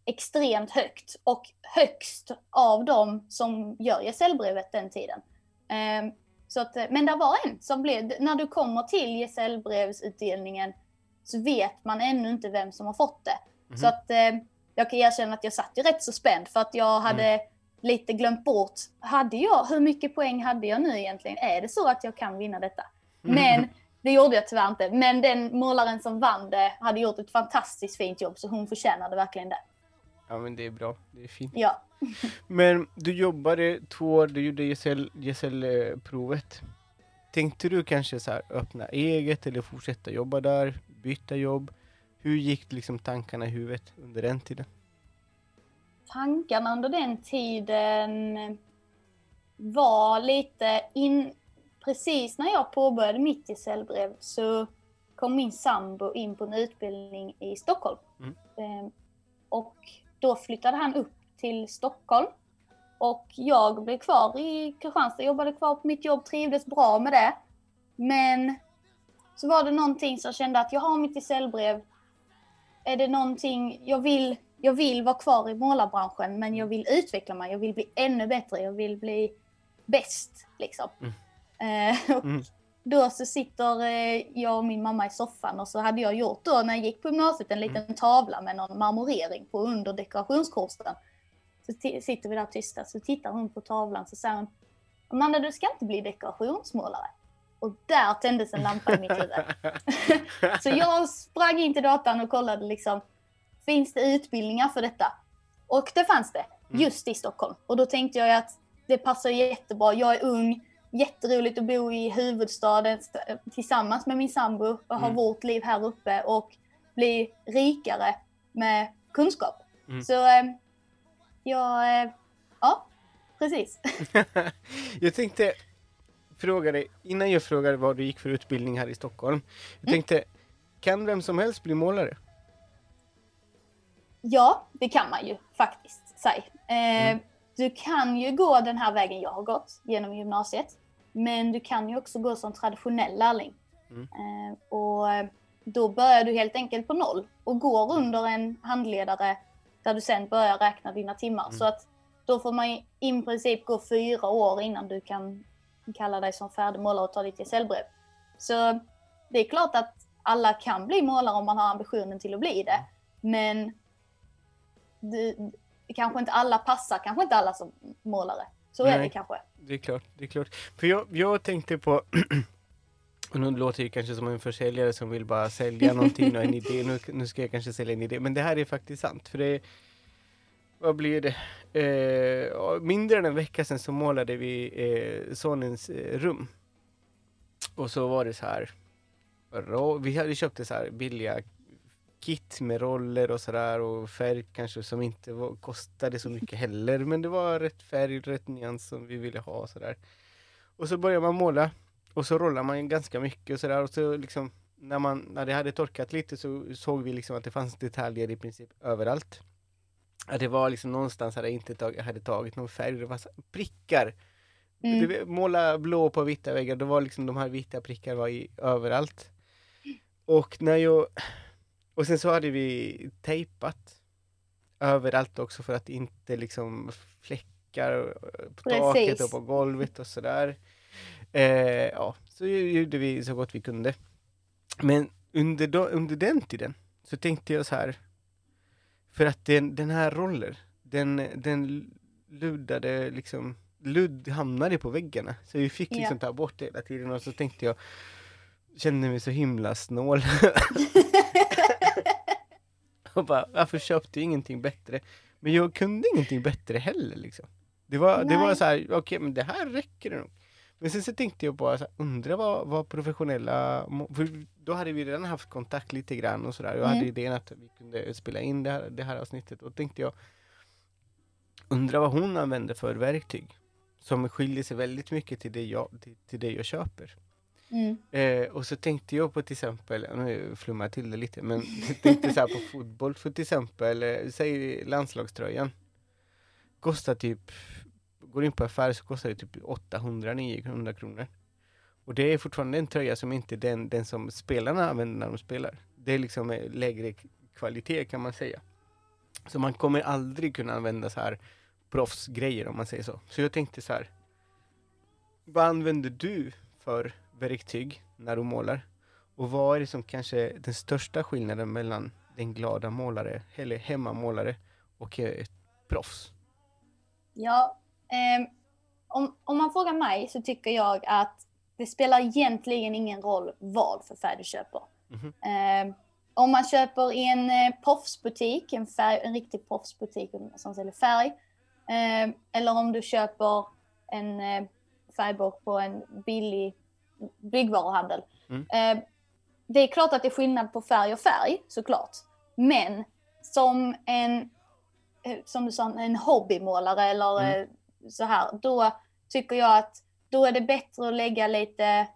extremt högt och högst av dem som gör gesällbrevet den tiden. Um, så att, men det var en som blev, när du kommer till gesällbrevsutdelningen så vet man ännu inte vem som har fått det. Mm. Så att jag kan erkänna att jag satt ju rätt så spänd för att jag hade mm. lite glömt bort, hade jag, hur mycket poäng hade jag nu egentligen? Är det så att jag kan vinna detta? Mm. Men det gjorde jag tyvärr inte. Men den målaren som vann det hade gjort ett fantastiskt fint jobb så hon förtjänade verkligen det. Ja men det är bra, det är fint. Ja. men du jobbade två år, du gjorde gesällprovet. Tänkte du kanske så här, öppna eget eller fortsätta jobba där, byta jobb? Hur gick liksom tankarna i huvudet under den tiden? Tankarna under den tiden var lite in... Precis när jag påbörjade mitt gesällbrev så kom min sambo in på en utbildning i Stockholm. Mm. Ehm, och då flyttade han upp till Stockholm och jag blev kvar i Kristianstad, jobbade kvar på mitt jobb, trivdes bra med det. Men så var det någonting som kände att jag har mitt gesällbrev. Är det någonting, jag vill jag vill vara kvar i målarbranschen men jag vill utveckla mig, jag vill bli ännu bättre, jag vill bli bäst liksom. Mm. Eh, och mm. Då så sitter eh, jag och min mamma i soffan och så hade jag gjort då när jag gick på gymnasiet en liten mm. tavla med någon marmorering på under dekorationskursen. Så sitter vi där tysta så tittar hon på tavlan så säger hon Amanda du ska inte bli dekorationsmålare. Och där tändes en lampa i mitt huvud. så jag sprang in till datan och kollade liksom, finns det utbildningar för detta? Och det fanns det, mm. just i Stockholm. Och då tänkte jag att det passar jättebra. Jag är ung, jätteroligt att bo i huvudstaden tillsammans med min sambo och ha mm. vårt liv här uppe och bli rikare med kunskap. Mm. Så eh, jag, eh, ja, precis. jag tänkte fråga dig, innan jag frågade vad du gick för utbildning här i Stockholm. Jag mm. tänkte, kan vem som helst bli målare? Ja, det kan man ju faktiskt säga. Eh, mm. Du kan ju gå den här vägen jag har gått genom gymnasiet. Men du kan ju också gå som traditionell lärling. Mm. Eh, och då börjar du helt enkelt på noll och går under en handledare där du sen börjar räkna dina timmar. Mm. Så att då får man i princip gå fyra år innan du kan kalla dig som färdig målare och ta ditt gesällbrev. Så det är klart att alla kan bli målare om man har ambitionen till att bli det. Men det, kanske inte alla passar, kanske inte alla som målare. Så Nej, är det kanske. Det är klart, det är klart. För jag, jag tänkte på och nu låter det kanske som en försäljare som vill bara sälja någonting och en idé. Nu, nu ska jag kanske sälja en idé, men det här är faktiskt sant. För det vad blir det? Eh, mindre än en vecka sedan så målade vi eh, sonens eh, rum. Och så var det så här. Vi hade köpt så här billiga kit med roller och sådär och färg kanske som inte var, kostade så mycket heller. Men det var rätt färg, rätt nyans som vi ville ha och sådär. Och så börjar man måla och så rollar man ganska mycket och sådär och så liksom när, man, när det hade torkat lite så såg vi liksom att det fanns detaljer i princip överallt. Att det var liksom någonstans hade jag inte tag, hade tagit någon färg, det var prickar. Mm. Du, måla blå på vita väggar, då var liksom de här vita prickarna var i, överallt. Och när jag och sen så hade vi tejpat överallt också för att inte liksom fläckar på Precis. taket och på golvet och sådär. Eh, ja, så gjorde vi så gott vi kunde. Men under, do, under den tiden så tänkte jag så här, för att den, den här rollen, den, den luddade liksom, ludd hamnade på väggarna. Så vi fick liksom ja. ta bort det hela tiden och så tänkte jag, kände mig så himla snål. och bara, varför köpte jag ingenting bättre? Men jag kunde ingenting bättre heller liksom. Det var, det var så här, okej okay, men det här räcker nog. Men sen så tänkte jag bara, så här, undra vad, vad professionella, för då hade vi redan haft kontakt lite grann och sådär. Jag mm. hade idén att vi kunde spela in det här, det här avsnittet och tänkte jag, undra vad hon använder för verktyg. Som skiljer sig väldigt mycket till det jag, till, till det jag köper. Mm. Eh, och så tänkte jag på till exempel, nu flummar jag till det lite, men tänkte så på fotboll, för till exempel, eh, säg landslagströjan. Kostar typ, går in på affär så kostar det typ 800-900 kronor. Och det är fortfarande en tröja som inte är den, den som spelarna använder när de spelar. Det är liksom eh, lägre kvalitet kan man säga. Så man kommer aldrig kunna använda så här proffsgrejer om man säger så. Så jag tänkte så här. Vad använder du för verktyg när du målar? Och vad är det som kanske är den största skillnaden mellan den glada målare, eller hemmamålare och eh, ett proffs? Ja, om, om man frågar mig så tycker jag att det spelar egentligen ingen roll vad för färg du köper. Mm eh, om man köper i en eh, proffsbutik, en, färg, en riktig proffsbutik som säljer färg, eh, eller om du köper en eh, färgburk på en billig byggvaruhandel. Mm. Eh, det är klart att det är skillnad på färg och färg såklart. Men som en, eh, som du sa, en hobbymålare eller mm. Så här, då tycker jag att då är det bättre att lägga lite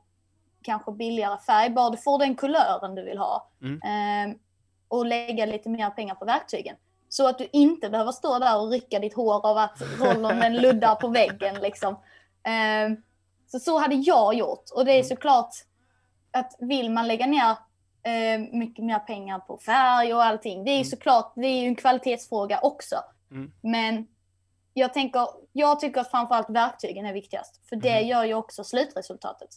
kanske billigare färg, bara du får den kulören du vill ha. Mm. Eh, och lägga lite mer pengar på verktygen. Så att du inte behöver stå där och rycka ditt hår av att rollen luddar på väggen. Liksom. Eh, så så hade jag gjort. Och det är mm. såklart att vill man lägga ner eh, mycket mer pengar på färg och allting. Det är Mm. såklart, det är ju en kvalitetsfråga också. Mm. Men jag tänker, jag tycker att framförallt verktygen är viktigast. För det Mm. gör ju också slutresultatet.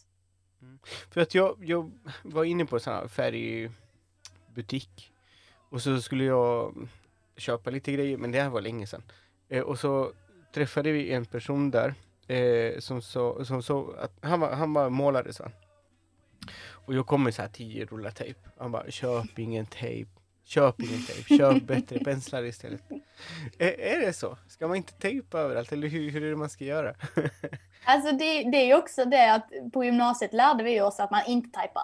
För att jag, jag var inne på en sån här färgbutik och så skulle jag köpa lite grejer, men det här var länge sedan. Eh, och så träffade vi en person där eh, som sa som så att han var, han var målare han. Och jag kom med så här tio rullar tejp. Han bara, köp ingen tejp. Köp ingen tejp, köp bättre penslar istället. Är, är det så? Ska man inte tejpa överallt eller hur, hur är det man ska göra? Alltså det, det är ju också det att på gymnasiet lärde vi oss att man inte typar.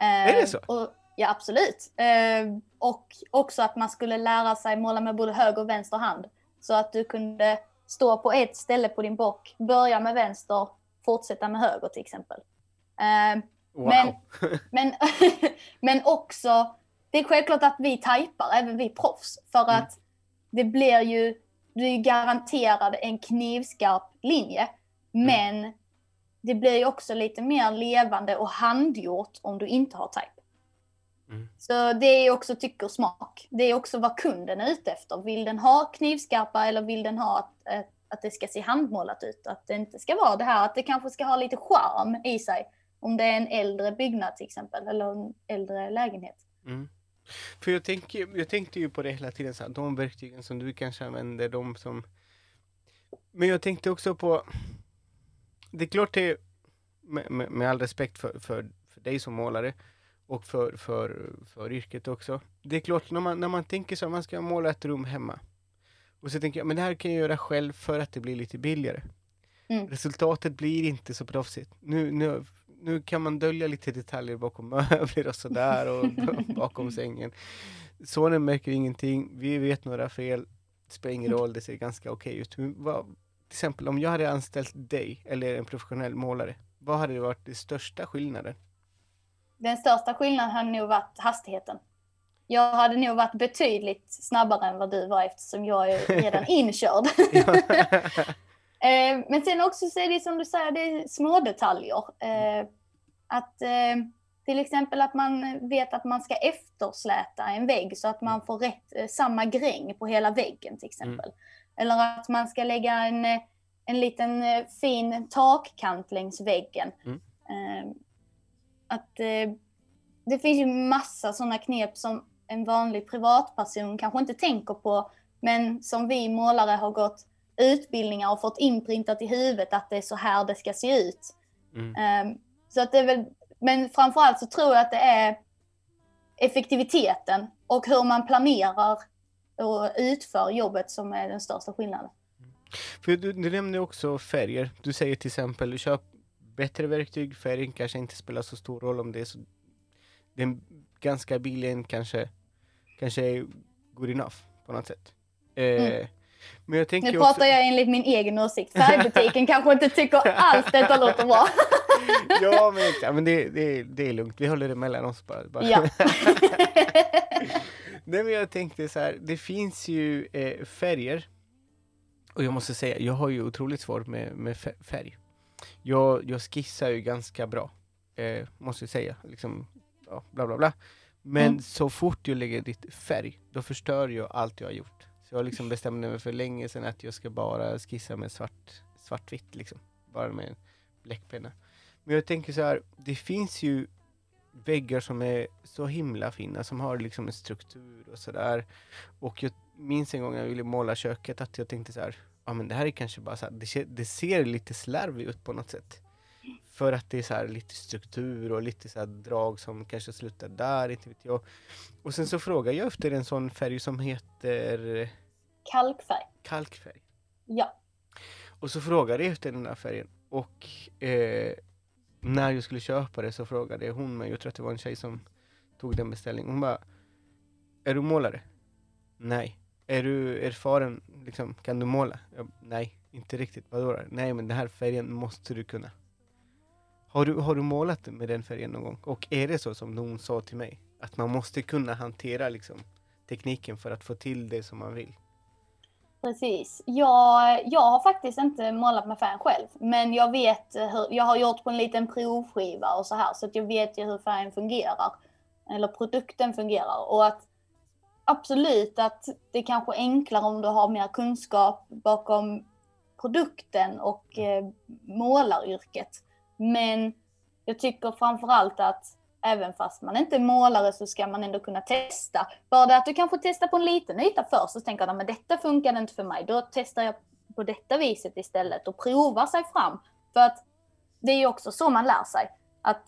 Eh, Är det så? Och, ja, absolut. Eh, och också att man skulle lära sig måla med både höger och vänster hand. Så att du kunde stå på ett ställe på din bock, börja med vänster, fortsätta med höger till exempel. Eh, Wow! Men- Men, men också, det är självklart att vi typar, även vi proffs. För Mm. att det blir ju, du är garanterad en knivskarp linje. Mm. Men det blir ju också lite mer levande och handgjort om du inte har type. Mm. Så det är också tycke och smak. Det är också vad kunden är ute efter. Vill den ha knivskarpa eller vill den ha att, att, att det ska se handmålat ut? Att det inte ska vara det här, att det kanske ska ha lite charm i sig. Om det är en äldre byggnad till exempel, eller en äldre lägenhet. Mm. För jag, tänker, jag tänkte ju på det hela tiden, så här, de verktygen som du kanske använder, de som... Men jag tänkte också på... Det är klart det, med, med, med all respekt för, för, för dig som målare och för, för, för yrket också. Det är klart, när man, när man tänker så, man ska måla ett rum hemma. Och så tänker jag, men det här kan jag göra själv för att det blir lite billigare. Mm. Resultatet blir inte så proffsigt. Nu, nu, nu kan man dölja lite detaljer bakom möbler och sådär och bakom sängen. Sonen märker ingenting, vi vet några fel, det spelar ingen roll, det ser ganska okej ut. Men vad, till exempel om jag hade anställt dig eller en professionell målare, vad hade varit den största skillnaden? Den största skillnaden hade nog varit hastigheten. Jag hade nog varit betydligt snabbare än vad du var eftersom jag är redan inkörd. Eh, Men sen också så är det som du säger, det är små detaljer. Eh, Att eh, till exempel att man vet att man ska eftersläta en vägg så att man får rätt, eh, samma gräng på hela väggen till exempel. Eller att man ska lägga en, eh, en liten eh, fin takkant längs väggen. Mm. Att det finns ju massa sådana knep som en vanlig privatperson kanske inte tänker på, men som vi målare har gått utbildningar och fått inprintat i huvudet att det är så här det ska se ut. Mm. Ehm, Så att det är väl, men framförallt så tror jag att det är effektiviteten och hur man planerar och utför jobbet som är den största skillnaden. För du, du nämnde också färger. Du säger till exempel, köp bättre verktyg, färgen kanske inte spelar så stor roll om det är så... Den ganska billig kanske, kanske är good enough på något sätt. Eh, Mm. Men jag tänker Nu också... pratar jag enligt min egen åsikt. Färgbutiken kanske inte tycker alls detta låter bra. ja, men, exakt, men det, det, det är lugnt. Vi håller det mellan oss bara. bara. Ja. Nej, men jag tänkte så här, det finns ju eh, färger. Och jag måste säga, jag har ju otroligt svårt med, med fä- färg. Jag, jag skissar ju ganska bra, eh, måste jag säga. Liksom, ja, bla bla bla. Men Mm. så fort jag lägger dit färg, då förstör jag allt jag har gjort. Så jag liksom bestämde mig för länge sedan att jag ska bara skissa med svart, svartvitt, liksom. Bara med en bläckpenna. Men jag tänker så här, det finns ju väggar som är så himla fina, som har liksom en struktur och sådär. Och jag minns en gång när jag ville måla köket att jag tänkte så här, ja men det här är kanske bara så här, det, ser- det ser lite slarvigt ut på något sätt. För att det är så här lite struktur och lite så här drag som kanske slutar där, inte vet jag. Och sen så frågar jag efter en sån färg som heter Kalkfärg. kalkfärg. Ja. Och så frågade jag efter den där färgen och eh, när jag skulle köpa det så frågade hon mig, jag tror att det var en tjej som tog den beställningen, hon bara Är du målare? Nej. Är du erfaren, liksom, kan du måla? Jag, Nej, inte riktigt. Vadå då? Nej men den här färgen måste du kunna. Har du, har du målat med den färgen någon gång? Och är det så som hon sa till mig? Att man måste kunna hantera liksom, tekniken för att få till det som man vill? Precis. Jag, jag har faktiskt inte målat med färgen själv, men jag vet hur, jag har gjort på en liten provskiva och så här, så att jag vet ju hur färgen fungerar. eller produkten fungerar och att absolut att det är kanske är enklare om du har mer kunskap bakom produkten och eh, målaryrket. Men jag tycker framförallt att även fast man inte är målare så ska man ändå kunna testa. Bara det att du kanske testar på en liten yta först och tänker att detta funkar inte för mig. Då testar jag på detta viset istället och provar sig fram. För att det är ju också så man lär sig. Att,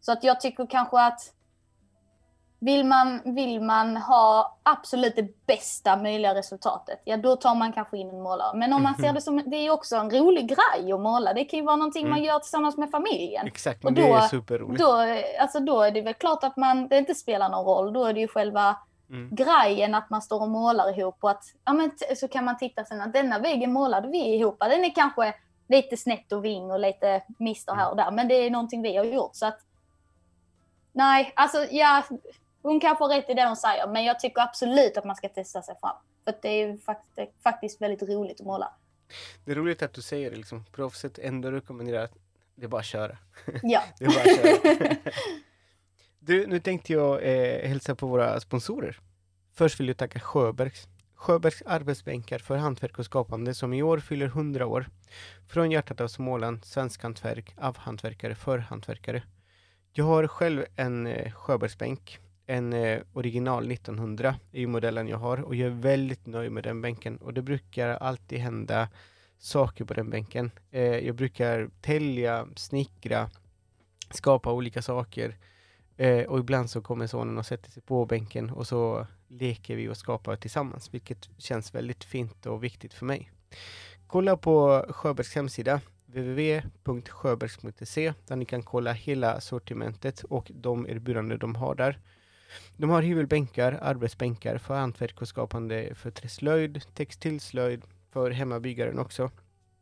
så att jag tycker kanske att vill man, vill man ha absolut det bästa möjliga resultatet, ja då tar man kanske in en målare. Men om man ser det som, det är också en rolig grej att måla. Det kan ju vara någonting mm. man gör tillsammans med familjen. Exakt, men och då, det är superroligt. Då, alltså då är det väl klart att man, det inte spelar någon roll. Då är det ju själva mm. grejen att man står och målar ihop och att, ja men så kan man titta sen att denna väggen målade vi ihop. Den är kanske lite snett och ving och lite mister här och där, men det är någonting vi har gjort. Så att, nej, alltså ja, hon kan få rätt i det hon säger, men jag tycker absolut att man ska testa sig fram. För det är faktiskt väldigt roligt att måla. Det är roligt att du säger det, liksom. proffset ändå rekommenderar att det är bara att köra. Ja. det är bara att köra. du, nu tänkte jag eh, hälsa på våra sponsorer. Först vill jag tacka Sjöbergs. Sjöbergs arbetsbänkar för hantverk och skapande som i år fyller 100 år. Från hjärtat av Småland, svensk hantverk, av hantverkare för hantverkare. Jag har själv en eh, Sjöbergsbänk en eh, original 1900 är modellen jag har och jag är väldigt nöjd med den bänken och det brukar alltid hända saker på den bänken. Eh, jag brukar tälja, snickra, skapa olika saker eh, och ibland så kommer sonen och sätter sig på bänken och så leker vi och skapar tillsammans, vilket känns väldigt fint och viktigt för mig. Kolla på Sjöbergs hemsida www.sjöbergs.se där ni kan kolla hela sortimentet och de erbjudanden de har där. De har hyvelbänkar, arbetsbänkar för hantverk och skapande för träslöjd, textilslöjd, för hemmabyggaren också.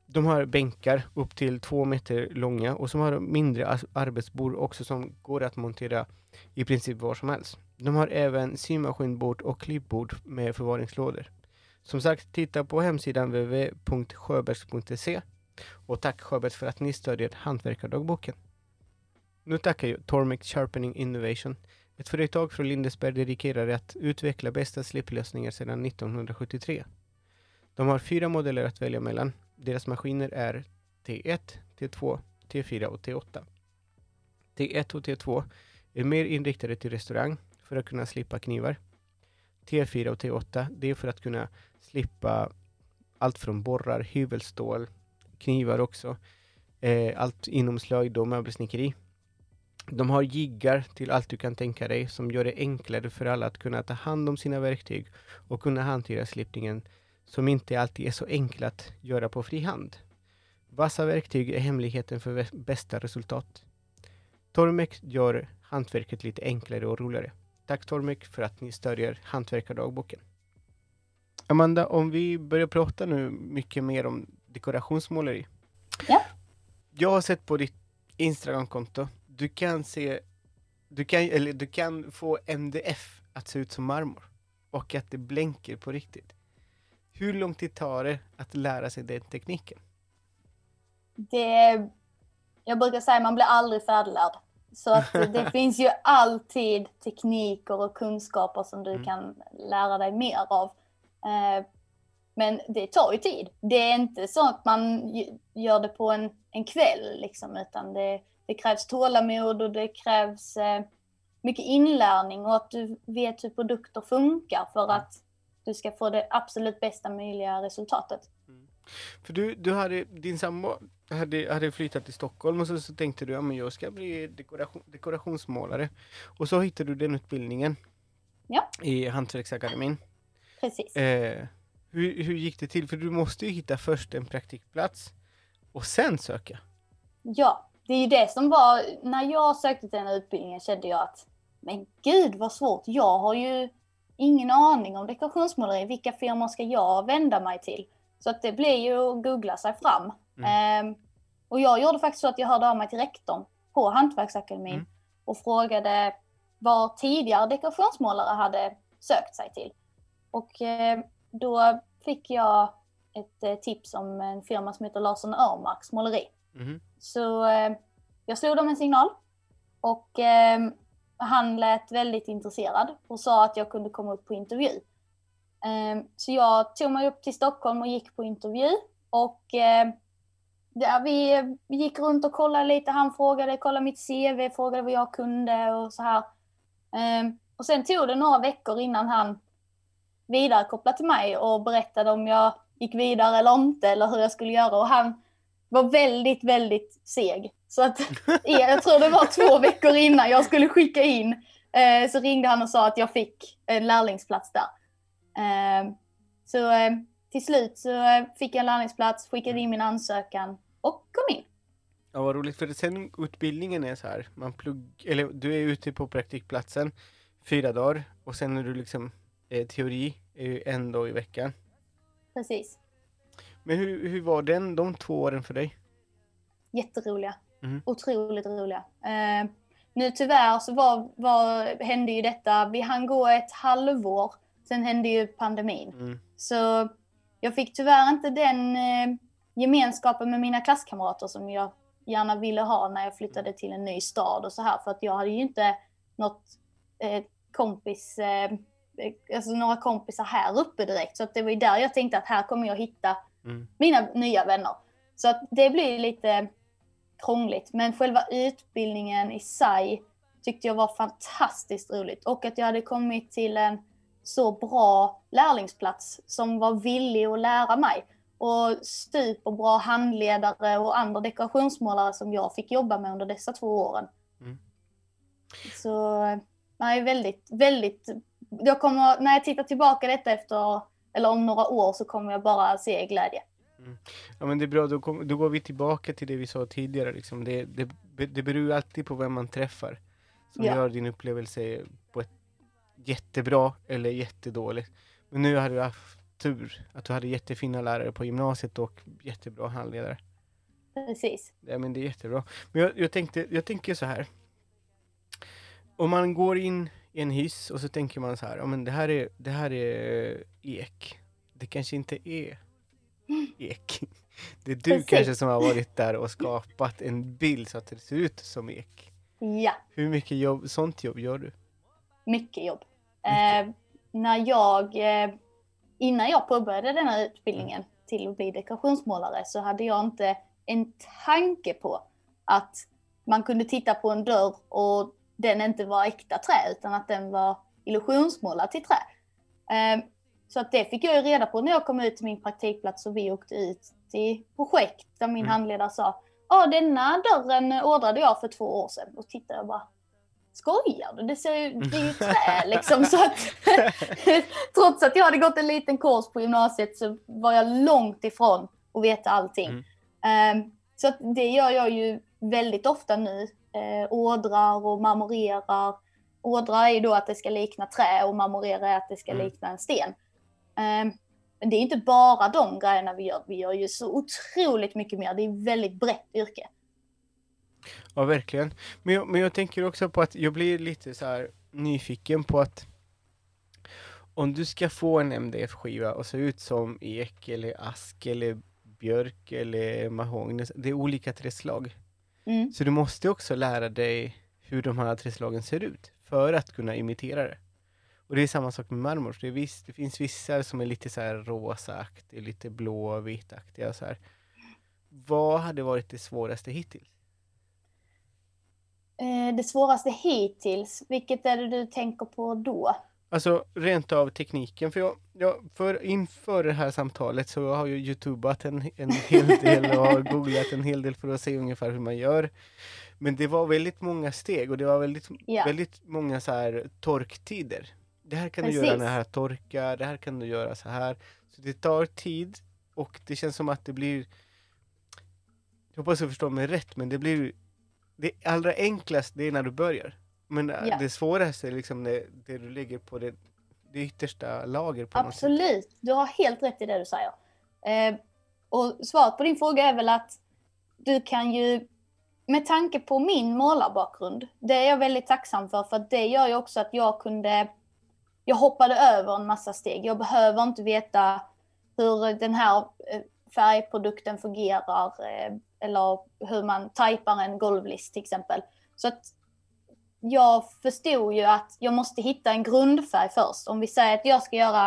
De har bänkar upp till två meter långa och som har mindre arbetsbord också som går att montera i princip var som helst. De har även symaskinbord och klippbord med förvaringslådor. Som sagt, titta på hemsidan www.sjöbergs.se och tack Sjöbergs för att ni stödjer Hantverkardagboken. Nu tackar jag Tormic Sharpening Innovation ett företag från Lindesberg dedikerade att utveckla bästa slipplösningar sedan 1973. De har fyra modeller att välja mellan. Deras maskiner är T1, T2, T4 och T8. T1 och T2 är mer inriktade till restaurang för att kunna slippa knivar. T4 och T8 det är för att kunna slippa allt från borrar, hyvelstål, knivar också. Eh, allt inom slöjd och möbelsnickeri. De har jiggar till allt du kan tänka dig som gör det enklare för alla att kunna ta hand om sina verktyg och kunna hantera slipningen som inte alltid är så enkel att göra på fri hand. Vassa verktyg är hemligheten för bästa resultat. Tormek gör hantverket lite enklare och roligare. Tack Tormek för att ni stödjer Hantverkardagboken. Amanda, om vi börjar prata nu mycket mer om dekorationsmåleri. Ja. Jag har sett på ditt Instagramkonto du kan se, du kan, eller du kan få MDF att se ut som marmor och att det blänker på riktigt. Hur lång tid tar det att lära sig den tekniken? Det, jag brukar säga att man blir aldrig färdiglärd. Så att det finns ju alltid tekniker och kunskaper som du mm. kan lära dig mer av. Eh, men det tar ju tid. Det är inte så att man gör det på en, en kväll, liksom, utan det, det krävs tålamod och det krävs eh, mycket inlärning och att du vet hur produkter funkar för att du ska få det absolut bästa möjliga resultatet. Mm. För du, du hade, din sambo hade, hade flyttat till Stockholm och så, så tänkte du, ja men jag ska bli dekoration, dekorationsmålare. Och så hittade du den utbildningen ja. i Hantverksakademin. Precis. Eh, hur, hur gick det till? För du måste ju hitta först en praktikplats och sen söka. Ja, det är ju det som var, när jag sökte till den här utbildningen kände jag att, men gud vad svårt, jag har ju ingen aning om dekorationsmåleri, vilka firmor ska jag vända mig till? Så att det blir ju att googla sig fram. Mm. Um, och jag gjorde faktiskt så att jag hörde av mig till rektorn på Hantverksakademin mm. och frågade var tidigare dekorationsmålare hade sökt sig till. Och eh, då fick jag ett eh, tips om en firma som heter Larsson Örmarks måleri. Mm. Så eh, jag slog dem en signal och eh, han lät väldigt intresserad och sa att jag kunde komma upp på intervju. Eh, så jag tog mig upp till Stockholm och gick på intervju och eh, ja, vi, vi gick runt och kollade lite. Han frågade, kollade mitt CV, frågade vad jag kunde och så här. Eh, och sen tog det några veckor innan han vidarekopplade till mig och berättade om jag gick vidare eller inte eller hur jag skulle göra. Och han var väldigt, väldigt seg. Så att jag tror det var två veckor innan jag skulle skicka in eh, så ringde han och sa att jag fick en lärlingsplats där. Eh, så eh, till slut så fick jag en lärlingsplats, skickade in min ansökan och kom in. Ja vad roligt, för sen utbildningen är så här, man plugg, eller du är ute på praktikplatsen fyra dagar och sen är du liksom eh, teori är ju en dag i veckan. Precis. Men hur, hur var den, de två åren för dig? Jätteroliga. Mm. Otroligt roliga. Eh, nu tyvärr så var, var, hände ju detta, vi hann gå ett halvår, sen hände ju pandemin. Mm. Så jag fick tyvärr inte den eh, gemenskapen med mina klasskamrater som jag gärna ville ha när jag flyttade till en ny stad och så här. För att jag hade ju inte något eh, kompis, eh, alltså några kompisar här uppe direkt. Så att det var ju där jag tänkte att här kommer jag hitta mm. mina nya vänner. Så att det blir lite krångligt. Men själva utbildningen i sig tyckte jag var fantastiskt roligt. Och att jag hade kommit till en så bra lärlingsplats som var villig att lära mig och superbra handledare och andra dekorationsmålare som jag fick jobba med under dessa två åren. Mm. Så nej, väldigt, väldigt... Jag kommer, när jag tittar tillbaka detta efter, eller om några år så kommer jag bara se glädje. Mm. Ja men det är bra, då, kom, då går vi tillbaka till det vi sa tidigare. Liksom. Det, det, det beror alltid på vem man träffar som ja. gör din upplevelse på ett jättebra eller jättedåligt. Men nu har du haft tur att du hade jättefina lärare på gymnasiet och jättebra handledare. Precis. Ja, men det är jättebra. Men jag, jag, tänkte, jag tänker så här. Om man går in i en hiss och så tänker man så här, ja men det här är, det här är ek. Det kanske inte är ek. Det är du Precis. kanske som har varit där och skapat en bild så att det ser ut som ek. Ja. Hur mycket jobb, sånt jobb gör du? Mycket jobb. Mycket. Eh, när jag eh, innan jag påbörjade den här utbildningen till att bli dekorationsmålare så hade jag inte en tanke på att man kunde titta på en dörr och den inte var äkta trä utan att den var illusionsmålad till trä. Ehm, så att det fick jag ju reda på när jag kom ut till min praktikplats och vi åkte ut till projekt där min mm. handledare sa Ja, denna dörren ordrade jag för två år sedan. Och tittade jag bara, skojar du? Det, ser ju, det är ju trä liksom. Så att, trots att jag hade gått en liten kurs på gymnasiet så var jag långt ifrån att veta allting. Mm. Um, så det gör jag ju väldigt ofta nu. Uh, ådrar och marmorerar. Ådra är ju då att det ska likna trä och marmorera är att det ska mm. likna en sten. Um, men det är inte bara de grejerna vi gör. Vi gör ju så otroligt mycket mer. Det är ett väldigt brett yrke. Ja, verkligen. Men jag, men jag tänker också på att jag blir lite så nyfiken på att om du ska få en MDF-skiva och se ut som ek eller ask eller björk eller mahogny, det är olika träslag. Mm. Så du måste också lära dig hur de här träslagen ser ut för att kunna imitera det. Och det är samma sak med marmor. Det, viss, det finns vissa som är lite så här rosaaktiga, lite blåvitaktiga så här. Vad hade varit det svåraste hittills? Eh, det svåraste hittills, vilket är det du tänker på då? Alltså rent av tekniken, för jag, jag för inför det här samtalet så har jag youtubat en, en hel del och har googlat en hel del för att se ungefär hur man gör. Men det var väldigt många steg och det var väldigt, ja. väldigt många så här torktider. Det här kan Precis. du göra när det här torkar, det här kan du göra så här. Så det tar tid och det känns som att det blir jag hoppas du förstår mig rätt, men det blir det allra enklaste det är när du börjar. Men äh, ja. det svåraste är liksom det, det, du lägger på det, det yttersta lager på Absolut, du har helt rätt i det du säger. Eh, och svaret på din fråga är väl att du kan ju, med tanke på min målarbakgrund, det är jag väldigt tacksam för, för det gör ju också att jag kunde, jag hoppade över en massa steg. Jag behöver inte veta hur den här eh, färgprodukten fungerar, eh, eller hur man tajpar en golvlist till exempel. Så att jag förstod ju att jag måste hitta en grundfärg först. Om vi säger att jag ska göra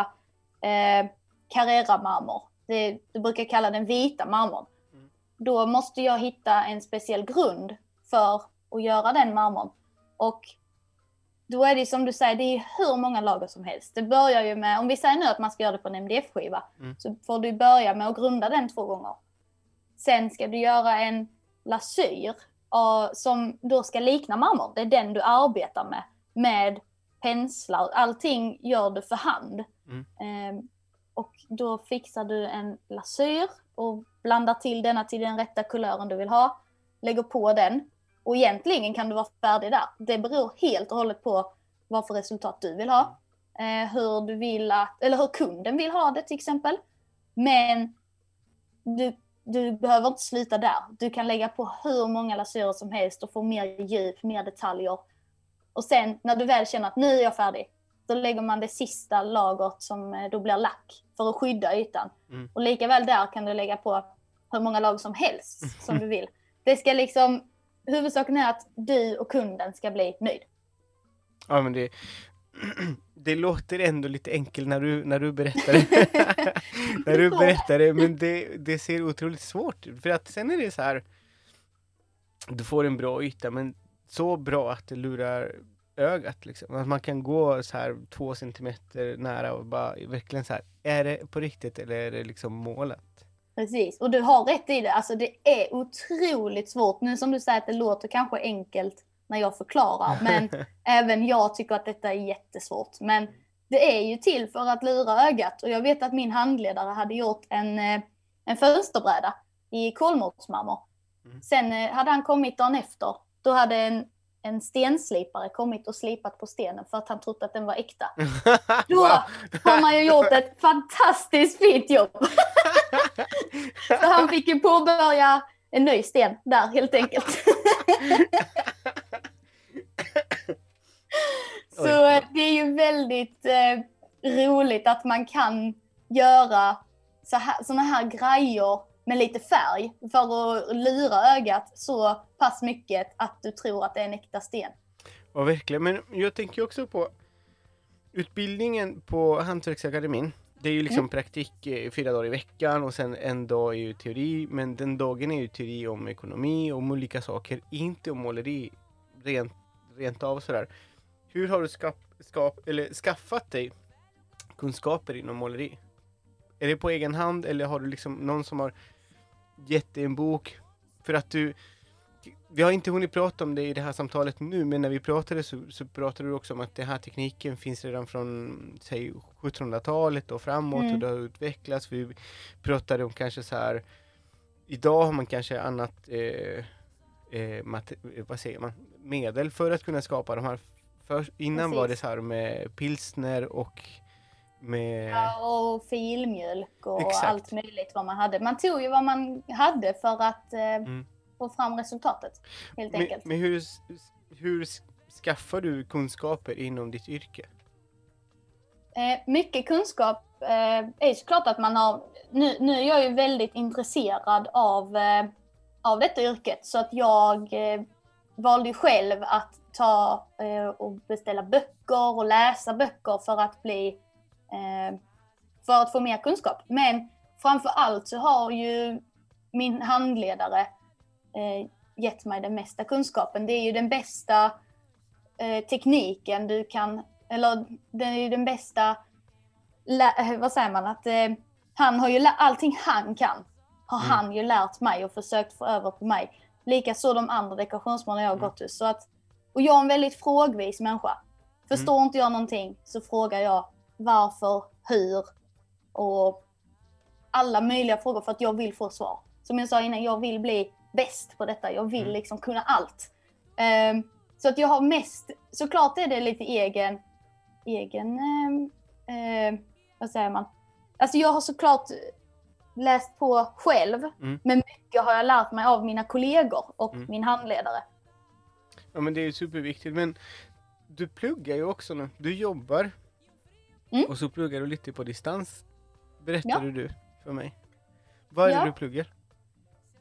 eh, Carrera-marmor, det, du brukar kalla den vita marmorn. Mm. Då måste jag hitta en speciell grund för att göra den marmorn. Och då är det som du säger, det är hur många lager som helst. Det börjar ju med, om vi säger nu att man ska göra det på en MDF-skiva, mm. så får du börja med att grunda den två gånger. Sen ska du göra en lasyr som då ska likna marmor. Det är den du arbetar med, med penslar. Allting gör du för hand. Mm. Eh, och då fixar du en lasyr och blandar till denna till den rätta kulören du vill ha. Lägger på den. Och egentligen kan du vara färdig där. Det beror helt och hållet på vad för resultat du vill ha. Eh, hur du vill att, eller hur kunden vill ha det till exempel. Men du du behöver inte sluta där. Du kan lägga på hur många lasyrer som helst och få mer djup, mer detaljer. Och sen när du väl känner att nu är jag färdig, då lägger man det sista lagret som eh, då blir lack för att skydda ytan. Mm. Och lika väl där kan du lägga på hur många lager som helst som du vill. Det ska liksom, huvudsaken är att du och kunden ska bli nöjd. Ja men det, det låter ändå lite enkelt när du, när du berättar det. när du berättar det, men det, det ser otroligt svårt ut. För att sen är det så här, du får en bra yta, men så bra att det lurar ögat liksom. Att man kan gå så här två centimeter nära och bara verkligen så här, är det på riktigt eller är det liksom målat? Precis, och du har rätt i det. Alltså det är otroligt svårt. Nu som du säger att det låter kanske enkelt när jag förklarar. Men även jag tycker att detta är jättesvårt. Men det är ju till för att lura ögat. Och jag vet att min handledare hade gjort en, eh, en fönsterbräda i kolmårdsmarmor. Mm. Sen eh, hade han kommit dagen efter. Då hade en, en stenslipare kommit och slipat på stenen för att han trodde att den var äkta. Då wow. har man ju gjort ett fantastiskt fint jobb. Så han fick ju påbörja en ny sten där helt enkelt. Så det är ju väldigt eh, roligt att man kan göra så här, här grejer med lite färg för att lura ögat så pass mycket att du tror att det är en äkta sten. Ja, verkligen. Men jag tänker också på utbildningen på Hantverksakademin. Det är ju liksom mm. praktik eh, fyra dagar i veckan och sen en dag är ju teori. Men den dagen är ju teori om ekonomi och om olika saker, inte om måleri rent, rent av sådär. Hur har du skap, skap, skaffat dig kunskaper inom måleri? Är det på egen hand eller har du liksom någon som har gett dig en bok? För att du, vi har inte hunnit prata om det i det här samtalet nu, men när vi pratade så, så pratade du också om att den här tekniken finns redan från, säg 1700-talet och framåt mm. och det har utvecklats. Vi pratade om kanske så här, idag har man kanske annat, eh, eh, vad säger man, medel för att kunna skapa de här för, innan Precis. var det så här med pilsner och med... Ja, och filmjölk och Exakt. allt möjligt vad man hade. Man tog ju vad man hade för att eh, mm. få fram resultatet, helt men, enkelt. Men hur, hur skaffar du kunskaper inom ditt yrke? Eh, mycket kunskap eh, är såklart att man har... Nu, nu är jag ju väldigt intresserad av, eh, av detta yrket så att jag eh, valde själv att ta eh, och beställa böcker och läsa böcker för att bli eh, för att få mer kunskap. Men framför allt så har ju min handledare eh, gett mig den mesta kunskapen. Det är ju den bästa tekniken du kan, eller det är ju den bästa, vad säger man, att han har ju allting han kan har mm. han ju lärt mig och försökt få över på mig. Likaså de andra dekorationsmålarna jag har mm. gått hos. Så att och jag är en väldigt frågvis människa. Förstår mm. inte jag någonting så frågar jag varför, hur och alla möjliga frågor för att jag vill få svar. Som jag sa innan, jag vill bli bäst på detta. Jag vill mm. liksom kunna allt. Um, så att jag har mest, såklart är det lite egen, egen, um, uh, vad säger man? Alltså jag har såklart läst på själv, mm. men mycket har jag lärt mig av mina kollegor och mm. min handledare. Ja men det är ju superviktigt men du pluggar ju också nu. Du jobbar mm. och så pluggar du lite på distans. Berättade ja. du för mig. Vad är ja. det du pluggar?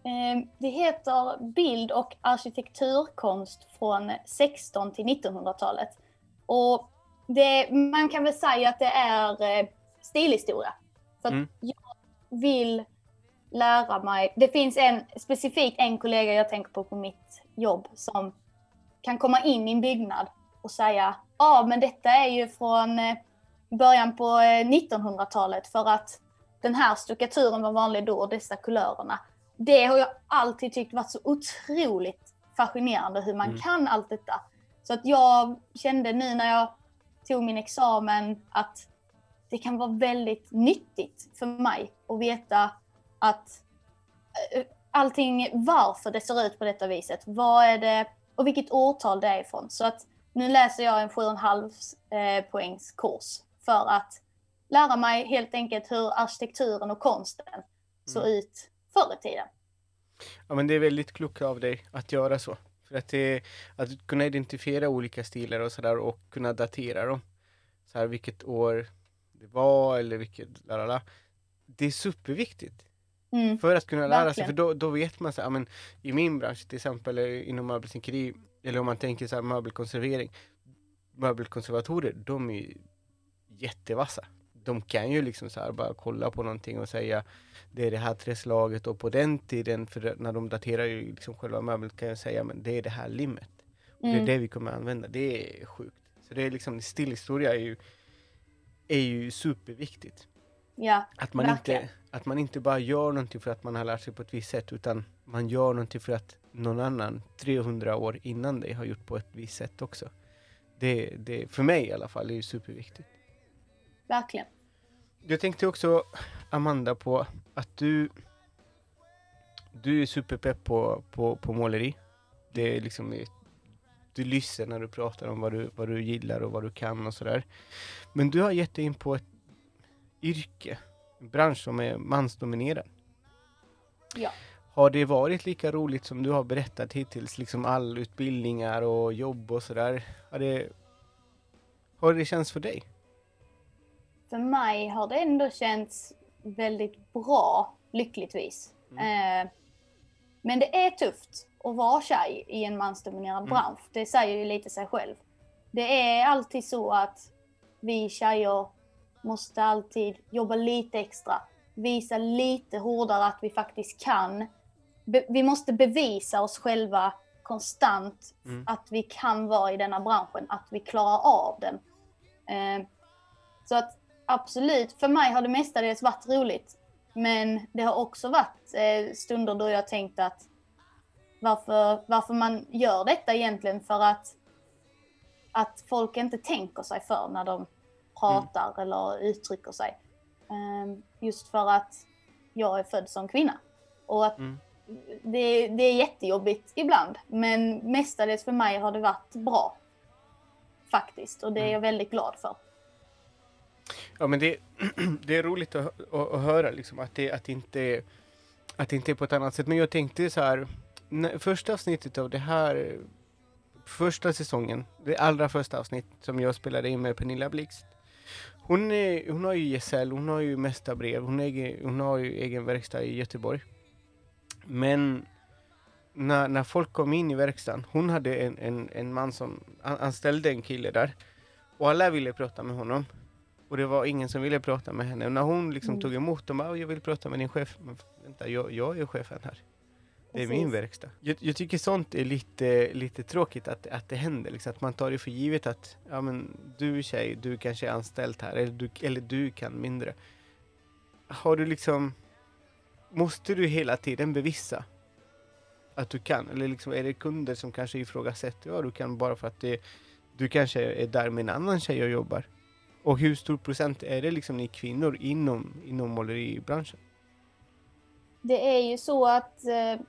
Eh, det heter bild och arkitekturkonst från 16 till 1900-talet. Och det, man kan väl säga att det är eh, stilhistoria. För mm. jag vill lära mig. Det finns en specifikt en kollega jag tänker på på mitt jobb som kan komma in i en byggnad och säga ja ah, men detta är ju från eh, början på 1900-talet för att den här stuckaturen var vanlig då och dessa kulörerna det har jag alltid tyckt varit så otroligt fascinerande hur man mm. kan allt detta. Så att jag kände nu när jag tog min examen att det kan vara väldigt nyttigt för mig att veta att eh, allting, varför det ser ut på detta viset. Vad är det och vilket årtal det är ifrån. Så att nu läser jag en 7,5 eh, poängs kurs för att lära mig helt enkelt hur arkitekturen och konsten såg mm. ut förr i tiden. Ja men det är väldigt klokt av dig att göra så. För att, det, att kunna identifiera olika stilar och sådär och kunna datera dem. Så här vilket år det var eller vilket, lalala. Det är superviktigt. Mm, för att kunna lära verkligen. sig, för då, då vet man så här, men i min bransch till exempel inom möbelsnickeri, eller om man tänker så här möbelkonservering, möbelkonservatorer, de är ju jättevassa de kan ju liksom så här bara kolla på någonting och säga det är det här träslaget och på den tiden, för när de daterar ju liksom själva möbeln kan jag säga men det är det här limmet. Och mm. Det är mm. det vi kommer använda, det är sjukt. Så det är liksom, stillhistoria är ju, är ju superviktigt. Ja, att man, inte, att man inte bara gör någonting för att man har lärt sig på ett visst sätt utan man gör någonting för att någon annan 300 år innan dig har gjort på ett visst sätt också. Det, det, för mig i alla fall, är ju superviktigt verkligen. Jag tänkte också, Amanda, på att du du är superpepp på, på, på måleri. Det är liksom, du lyssnar när du pratar om vad du, vad du gillar och vad du kan och sådär. Men du har gett dig in på ett yrke, en bransch som är mansdominerad. Ja. Har det varit lika roligt som du har berättat hittills, liksom all utbildningar och jobb och sådär? Har det, har det känts för dig? för mig har det ändå känts väldigt bra, lyckligtvis. Mm. Eh, men det är tufft att vara tjej i en mansdominerad mm. bransch. Det säger ju lite sig själv. Det är alltid så att vi tjejer måste alltid jobba lite extra. Visa lite hårdare att vi faktiskt kan. Be vi måste bevisa oss själva konstant mm. att vi kan vara i denna branschen, att vi klarar av den. Eh, så att absolut, för mig har det mestadels varit roligt. Men det har också varit eh, stunder då jag tänkt att varför, varför man gör detta egentligen för att, att folk inte tänker sig för när de pratar mm. eller uttrycker sig. Um, just för att jag är född som kvinna. Och att mm. det, det är jättejobbigt ibland, men mestadels för mig har det varit bra. Faktiskt, och det är mm. jag väldigt glad för. Ja men det, det är roligt att, att, att höra liksom att det, att, inte, att det inte är på ett annat sätt. Men jag tänkte så här, när, första avsnittet av det här, första säsongen, det allra första avsnitt som jag spelade in med Pernilla Blixt. Hon, är, hon har ju gesäll, hon har ju mästarbrev, hon, hon har ju egen verkstad i Göteborg. Men när, när folk kom in i verkstaden, hon hade en, en, en man som anställde en kille där. Och alla ville prata med honom. Och det var ingen som ville prata med henne. Och när hon liksom mm. tog emot dem, jag vill prata med din chef. Men vänta, jag, jag är chefen här. Det är min verkstad. Jag, jag, tycker sånt är lite, lite tråkigt att, att det händer. Liksom, att man tar det för givet att ja, men, du tjej, du kanske är anställd här. Eller du, eller du kan mindre. Har du liksom... Måste du hela tiden bevisa att du kan? Eller liksom, är det kunder som kanske ifrågasätter? Ja, du kan bara för att det, du kanske är där med en annan tjej och jobbar. Och hur stor procent är det liksom ni kvinnor inom, inom måleribranschen? Det är ju så att eh,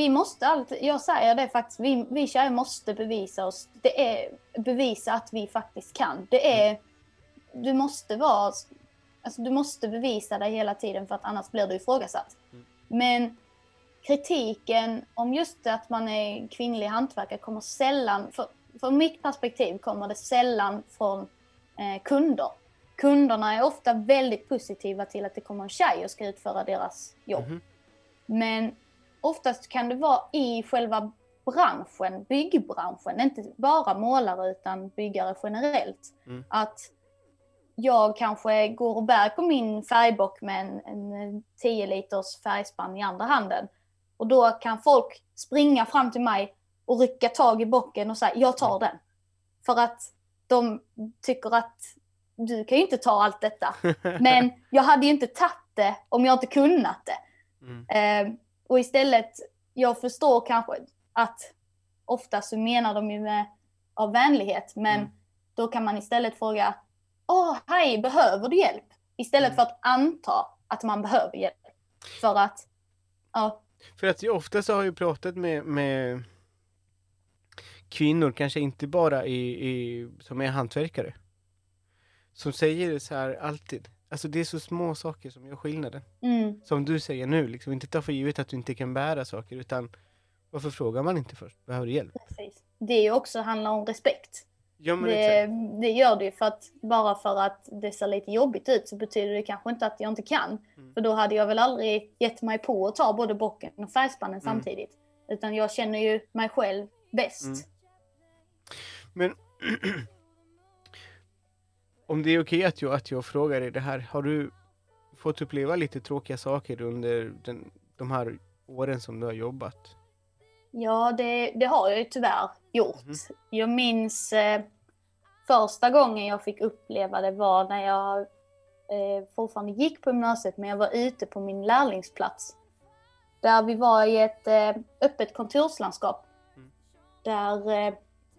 vi måste alltid, jag säger det faktiskt, vi, vi tjejer måste bevisa oss. Det är bevisa att vi faktiskt kan. Det är, du måste vara, alltså du måste bevisa dig hela tiden för att annars blir du ifrågasatt. Mm. Men kritiken om just att man är kvinnlig hantverkare kommer sällan, för, från mitt perspektiv kommer det sällan från eh, kunder. Kunderna är ofta väldigt positiva till att det kommer en tjej och ska utföra deras jobb. Mm. Men oftast kan det vara i själva branschen, byggbranschen, inte bara målare utan byggare generellt. Mm. Att jag kanske går och bär på min färgbock med en, en 10 liters färgspann i andra handen. Och då kan folk springa fram till mig och rycka tag i bocken och säga jag tar den. För att de tycker att du kan ju inte ta allt detta. Men jag hade ju inte tagit det om jag inte kunnat det. Mm. Eh, och istället, jag förstår kanske att ofta så menar de ju med av vänlighet, men Mm. då kan man istället fråga Åh, hej, behöver du hjälp? Istället Mm. för att anta att man behöver hjälp. För att, ja, För att jag ofta så har jag pratat med, med kvinnor, kanske inte bara i, i, som är hantverkare. Som säger så här alltid. Alltså det är så små saker som gör skillnaden. mm, Som du säger nu, liksom inte ta för givet att du inte kan bära saker utan varför frågar man inte först? Behöver du hjälp? precis. Det är ju också handlar om respekt. Ja Det, det gör det ju för att bara för att det ser lite jobbigt ut så betyder det kanske inte att jag inte kan. Mm. För då hade jag väl aldrig gett mig på att ta både bocken och färgspannen Mm. samtidigt. Utan jag känner ju mig själv bäst. Mm. Men om det är okej att jag, att jag frågar dig det här, har du fått uppleva lite tråkiga saker under den, de här åren som du har jobbat? Ja, det, det har jag ju tyvärr gjort. Mhm. Jag minns eh, första gången jag fick uppleva det var när jag eh, fortfarande gick på gymnasiet, men jag var ute på min lärlingsplats. Där vi var i ett eh, öppet kontorslandskap. Mm. Där eh,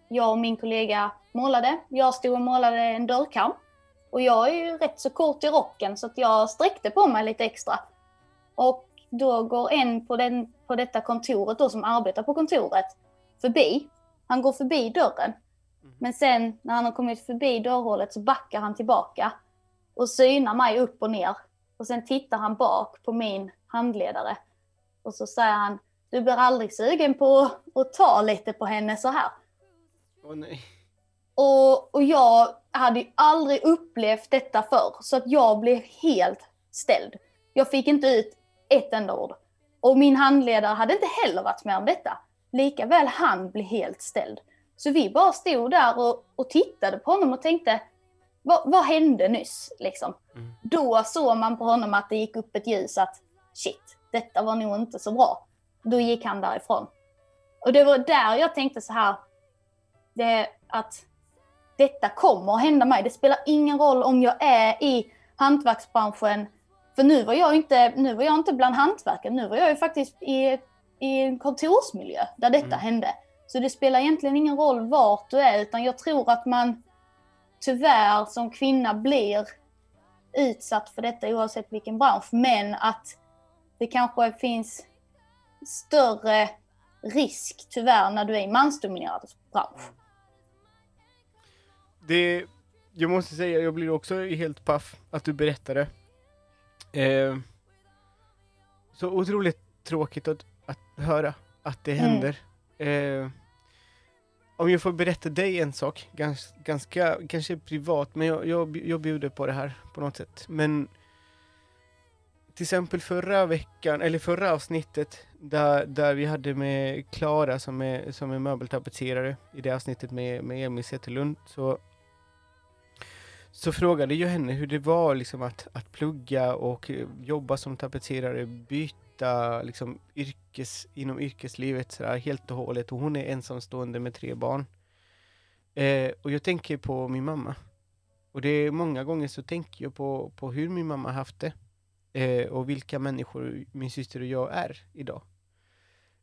jag och min kollega målade. Jag stod och målade en dörrkarm. Och jag är ju rätt så kort i rocken så att jag sträckte på mig lite extra. Och då går en på, den, på detta kontoret då som arbetar på kontoret förbi. Han går förbi dörren. Mhm. Men sen när han har kommit förbi dörrhålet så backar han tillbaka och synar mig upp och ner. Och sen tittar han bak på min handledare. Och så säger han, du blir aldrig sugen på att ta lite på henne så här. Åh nej. Och, och jag hade ju aldrig upplevt detta förr, så att jag blev helt ställd. Jag fick inte ut ett enda ord. Och min handledare hade inte heller varit med om detta. Likaväl han blev helt ställd. Så vi bara stod där och, och tittade på honom och tänkte, vad, vad hände nyss? Liksom. Mm. Då såg man på honom att det gick upp ett ljus att shit, detta var nog inte så bra. Då gick han därifrån. Och det var där jag tänkte så här, det, att detta kommer att hända mig. Det spelar ingen roll om jag är i hantverksbranschen. För nu var jag inte, nu var jag inte bland hantverkare, nu var jag ju faktiskt i, i en kontorsmiljö där detta Mm. hände. Så det spelar egentligen ingen roll vart du är, utan jag tror att man tyvärr som kvinna blir utsatt för detta oavsett vilken bransch. Men att det kanske finns större risk tyvärr när du är i mansdominerad bransch. Det, jag måste säga, jag blir också helt paff att du berättade. Eh, så otroligt tråkigt att, att höra att det Mm. händer. Eh, om jag får berätta dig en sak, gans, ganska, kanske privat, men jag, jag, jag bjuder på det här på något sätt. Men till exempel förra veckan, eller förra avsnittet, där, där vi hade med Klara som är, som är möbeltapetserare, i det avsnittet med, med Emil Zetterlund, så så frågade jag henne hur det var liksom att, att plugga och eh, jobba som tapetserare, byta liksom yrkes, inom yrkeslivet sådär, helt och hållet. Och hon är ensamstående med tre barn. Eh, och jag tänker på min mamma. Och det är många gånger så tänker jag på, på hur min mamma haft det. Eh, och vilka människor min syster och jag är idag.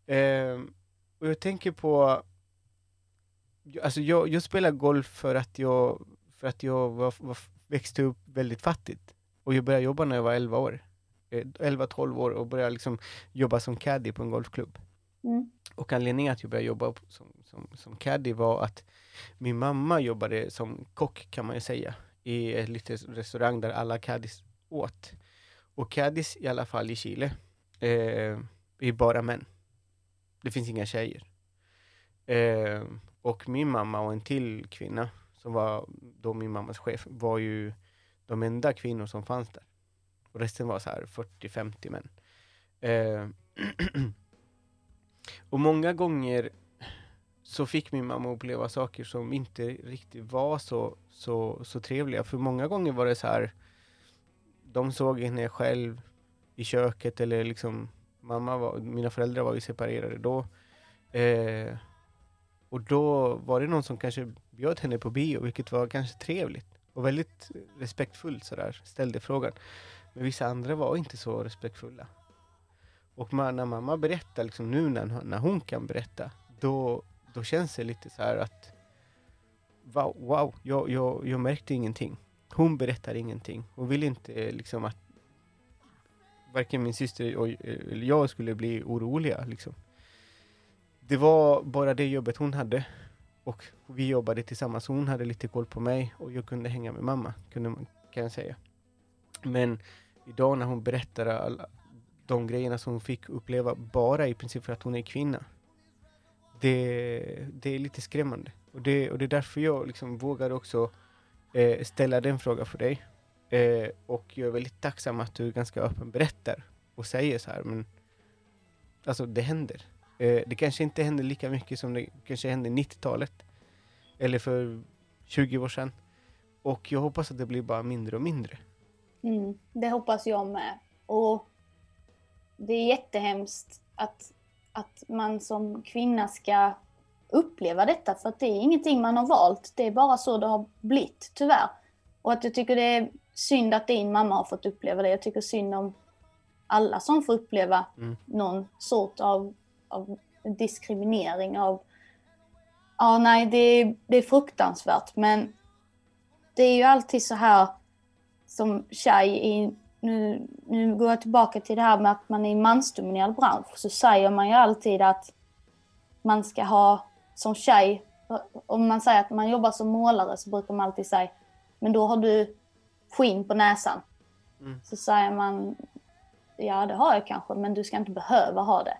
Eh, och jag tänker på Alltså jag, jag spelar golf för att jag för att jag var, var, växte upp väldigt fattigt. Och jag började jobba när jag var 11 år. Eh, 11-12 år och började liksom jobba som caddy på en golfklubb. Mm. Och anledningen att jag började jobba som, som, som caddy var att min mamma jobbade som kock kan man ju säga i en liten restaurang där alla caddies åt. Och caddies i alla fall i Chile eh, är bara män. Det finns inga tjejer. Eh, och min mamma och en till kvinna som var då min mammas chef var ju de enda kvinnor som fanns där. Och resten var så här 40-50 män. Eh, Och många gånger så fick min mamma uppleva saker som inte riktigt var så, så, så trevliga. För många gånger var det så här, de såg henne själv i köket eller liksom, mamma var, mina föräldrar var ju separerade då. Eh, och då var det någon som kanske bjöd henne på bio, vilket var kanske trevligt och väldigt respektfullt sådär, ställde frågan. Men vissa andra var inte så respektfulla. Och när mamma berättar, liksom nu när, när hon kan berätta, då, då känns det lite så att wow, wow jag, jag, jag märkte ingenting. Hon berättar ingenting. Hon vill inte eh, liksom att varken min syster eh, eller jag skulle bli oroliga. Liksom. Det var bara det jobbet hon hade. Och vi jobbade tillsammans. Hon hade lite koll på mig och jag kunde hänga med mamma, kunde man, kan jag säga. Men idag när hon berättar alla de grejerna som hon fick uppleva bara i princip för att hon är kvinna. Det, det är lite skrämmande. Och det, och det är därför jag liksom vågar också eh, ställa den frågan för dig. Eh, och jag är väldigt tacksam att du ganska öppen berättar och säger så här, men alltså det händer. Eh, det kanske inte händer lika mycket som det kanske hände 90-talet. Eller för 20 år sedan. Och jag hoppas att det blir bara mindre och mindre. Mm, det hoppas jag med. Och det är jättehemskt att, att man som kvinna ska uppleva detta för att det är ingenting man har valt. Det är bara så det har blivit, tyvärr. Och att jag tycker det är synd att din mamma har fått uppleva det. Jag tycker synd om alla som får uppleva mm. någon sort av, av diskriminering av... Ja, nej, det, det är fruktansvärt men det är ju alltid så här som tjej i nu, nu går jag tillbaka till det här med att man är i mansdominerad bransch, så säger man ju alltid att man ska ha som tjej, om man säger att man jobbar som målare så brukar man alltid säga, men då har du skinn på näsan. Mm. Så säger man, ja det har jag kanske, men du ska inte behöva ha det.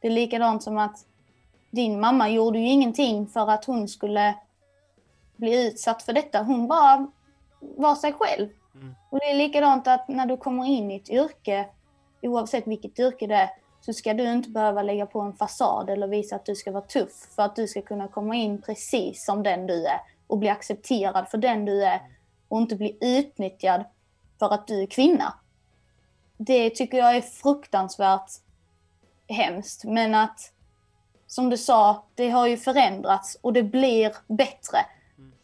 Det är likadant som att din mamma gjorde ju ingenting för att hon skulle bli utsatt för detta. Hon bara var sig själv. Mm. Och det är likadant att när du kommer in i ett yrke, oavsett vilket yrke det är, så ska du inte behöva lägga på en fasad eller visa att du ska vara tuff för att du ska kunna komma in precis som den du är och bli accepterad för den du är och inte bli utnyttjad för att du är kvinna. Det tycker jag är fruktansvärt hemskt. Men att, som du sa, det har ju förändrats och det blir bättre.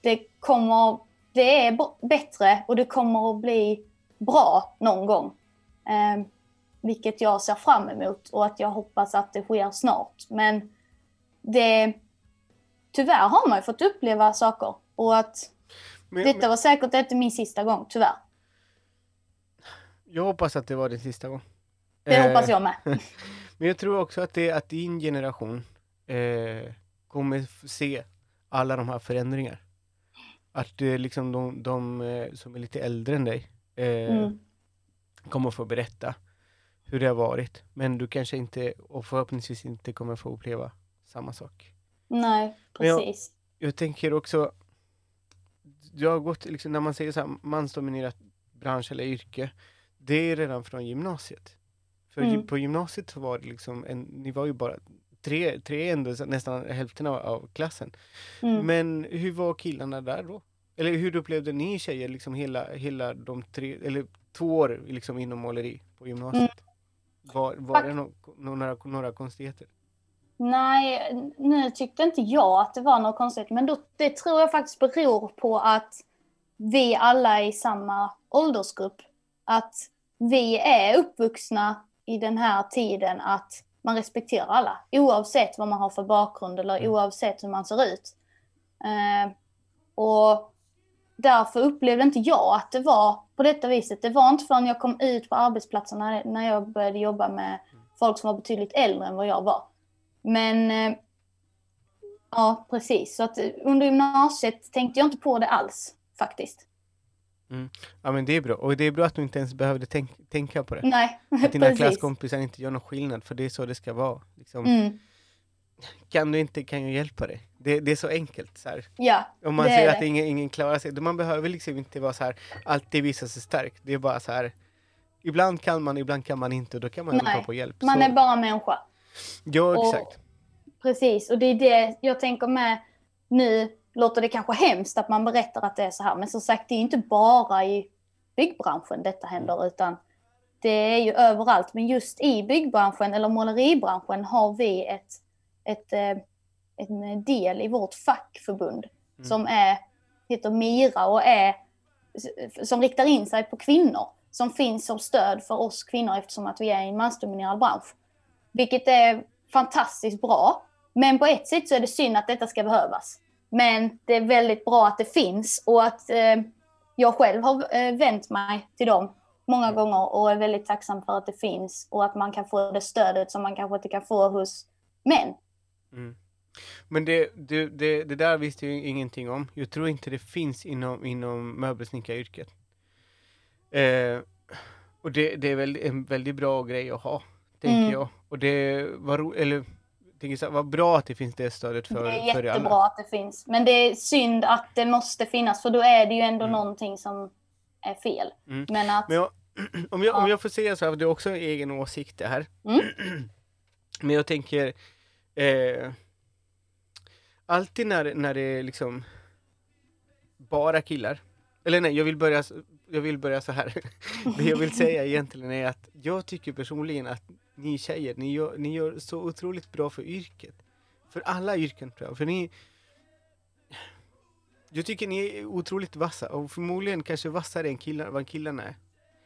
Det kommer det är bättre och det kommer att bli bra någon gång. Eh, vilket jag ser fram emot och att jag hoppas att det sker snart. Men det, tyvärr har man ju fått uppleva saker och att men, detta men, var säkert inte min sista gång, tyvärr. Jag hoppas att det var din sista gång. Det eh, hoppas jag med. men jag tror också att, det, att din generation eh, kommer se alla de här förändringarna. Att eh, liksom de, de eh, som är lite äldre än dig eh, mm. kommer få berätta hur det har varit. Men du kanske inte, och förhoppningsvis inte kommer få uppleva samma sak. Nej, precis. Jag, jag, tänker också, du har gått, liksom, när man säger så här, mansdominerat bransch eller yrke, det är redan från gymnasiet. För mm. på gymnasiet så var det liksom, en, ni var ju bara tre, tre ändå, nästan hälften av, av klassen. Mm. Men hur var killarna där då? Eller hur upplevde ni tjejer liksom hela, hela de tre, eller två år liksom inom måleri på gymnasiet? Mm. Var, var det no, några, några konstigheter? Nej, nu tyckte inte jag att det var något konstigt, men då, det tror jag faktiskt beror på att vi alla är i samma åldersgrupp. Att vi är uppvuxna i den här tiden att man respekterar alla, oavsett vad man har för bakgrund eller mm. oavsett hur man ser ut. Eh, och därför upplevde inte jag att det var på detta viset. Det var inte förrän jag kom ut på arbetsplatserna när jag började jobba med folk som var betydligt äldre än vad jag var. Men eh, ja, precis. Så att under gymnasiet tänkte jag inte på det alls faktiskt. Mm. Ja men det är bra, och det är bra att du inte ens behövde tänk tänka på det. Nej, Att dina precis. klasskompisar inte gör någon skillnad, för det är så det ska vara. Liksom. Mm. Kan du inte, kan jag hjälpa dig. Det, det är så enkelt. Så här. Ja, Om man ser att ingen, ingen klarar sig, man behöver liksom inte vara så här, alltid visa sig stark. Det är bara så här, ibland kan man, ibland kan man inte, och då kan man Nej, på hjälp. Man så, är bara människa. Ja, exakt. Och, precis, och det är det jag tänker med nu låter det kanske hemskt att man berättar att det är så här, men som sagt det är inte bara i byggbranschen detta händer utan det är ju överallt. Men just i byggbranschen eller måleribranschen har vi ett, ett, eh, en del i vårt fackförbund mm. som är, heter Mira och är, som riktar in sig på kvinnor. Som finns som stöd för oss kvinnor eftersom att vi är i en mansdominerad bransch. Vilket är fantastiskt bra. Men på ett sätt så är det synd att detta ska behövas. Men det är väldigt bra att det finns och att eh, jag själv har eh, vänt mig till dem många mm. gånger och är väldigt tacksam för att det finns och att man kan få det stödet som man kanske inte kan få hos män. Mm. Men det, det, det, det, där visste jag ingenting om. Jag tror inte det finns inom, inom möbelsnickaryrket. Eh, och det, är väl en väldigt bra grej att ha, tänker mm. jag. Och det var ro, eller tänker så vad bra att det finns det stödet för Det är jättebra alla. att det finns. Men det är synd att det måste finnas, för då är det ju ändå mm. någonting som är fel. Mm. Men att... Men jag, om, jag, ja. om jag får säga så här, det är också en egen åsikt det här. Mm. Men jag tänker, eh, alltid när, när det är liksom bara killar, eller nej, jag vill börja, jag vill börja så här. det jag vill säga egentligen är att jag tycker personligen att ni tjejer, ni gör, ni gör så otroligt bra för yrket. För alla yrken tror jag, för ni jag tycker ni är otroligt vassa och förmodligen kanske vassare än killar, vad killarna är.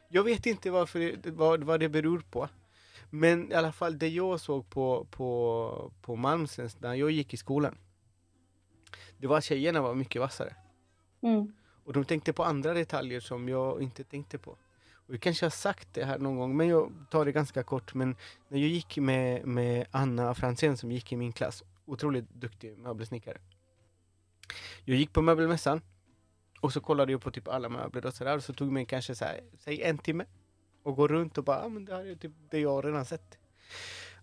Jag vet inte varför, vad, vad det beror på. Men i alla fall det jag såg på, på, på Malmsens när jag gick i skolan. Det var att tjejerna var mycket vassare. Mm. Och de tänkte på andra detaljer som jag inte tänkte på. Och jag kanske har sagt det här någon gång, men jag tar det ganska kort. Men när jag gick med, med Anna Fransén som gick i min klass, otroligt duktig möbelsnickare. Jag gick på möbelmässan och så kollade jag på typ alla möbler och sådär. Så tog det mig kanske så här, säg en timme och gå runt och bara, ah, men det här är typ det jag redan sett.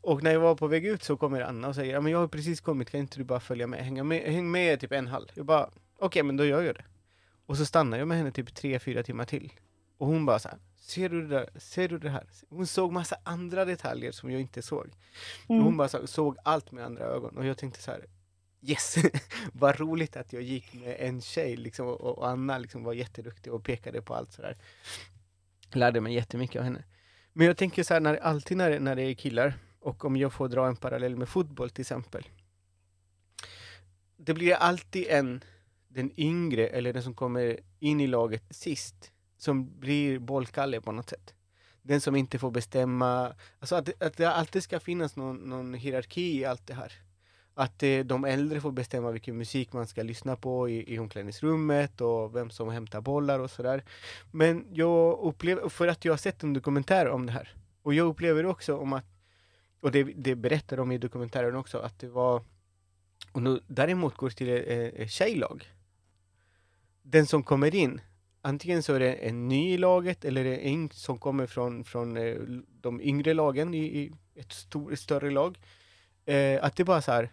Och när jag var på väg ut så kommer Anna och säger, ja men jag har precis kommit, kan inte du bara följa med? Hänga med, häng med typ en halv. Jag bara, okej okay, men då gör jag det. Och så stannar jag med henne typ tre, fyra timmar till. Och hon bara så här, ser du det där? Ser du det här? Hon såg massa andra detaljer som jag inte såg. Mm. Hon bara så, såg allt med andra ögon och jag tänkte så här, yes, vad roligt att jag gick med en tjej liksom, och, och Anna liksom var jätteduktig och pekade på allt sådär. Lärde mig jättemycket av henne. Men jag tänker så här, när, alltid när, när det är killar, och om jag får dra en parallell med fotboll till exempel. Det blir alltid en, den yngre eller den som kommer in i laget sist, som blir bollkalle på något sätt. Den som inte får bestämma, alltså att, att det alltid ska finnas någon, någon hierarki i allt det här. Att eh, de äldre får bestämma vilken musik man ska lyssna på i, i omklädningsrummet och vem som hämtar bollar och sådär. Men jag upplever, för att jag har sett en dokumentär om det här, och jag upplever också om att, och det, det berättar de i dokumentären också, att det var, och nu, däremot går det till ett tjejlag. Den som kommer in, antingen så är det en ny i laget eller är det en som kommer från, från eh, de yngre lagen i, i ett stor, större lag. Eh, att det bara så här,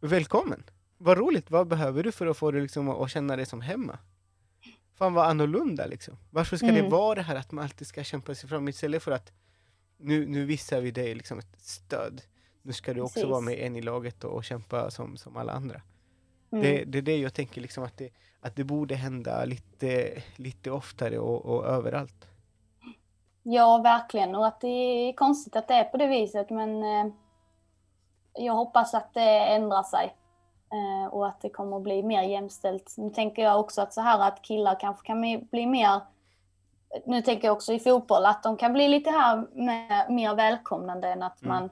välkommen! Vad roligt, vad behöver du för att få dig liksom att känna dig som hemma? Fan vad annorlunda liksom. Varför ska mm. det vara det här att man alltid ska kämpa sig fram istället för att nu, nu visar vi dig liksom ett stöd. Nu ska du också Precis. vara med en i laget och, och kämpa som, som alla andra. Mm. Det, det är det jag tänker liksom att det, att det borde hända lite, lite oftare och, och överallt. Ja, verkligen. Och att det är konstigt att det är på det viset, men eh, jag hoppas att det ändrar sig eh, och att det kommer att bli mer jämställt. Nu tänker jag också att så här att killar kanske kan bli mer, nu tänker jag också i fotboll, att de kan bli lite här med, mer välkomnande än att mm. man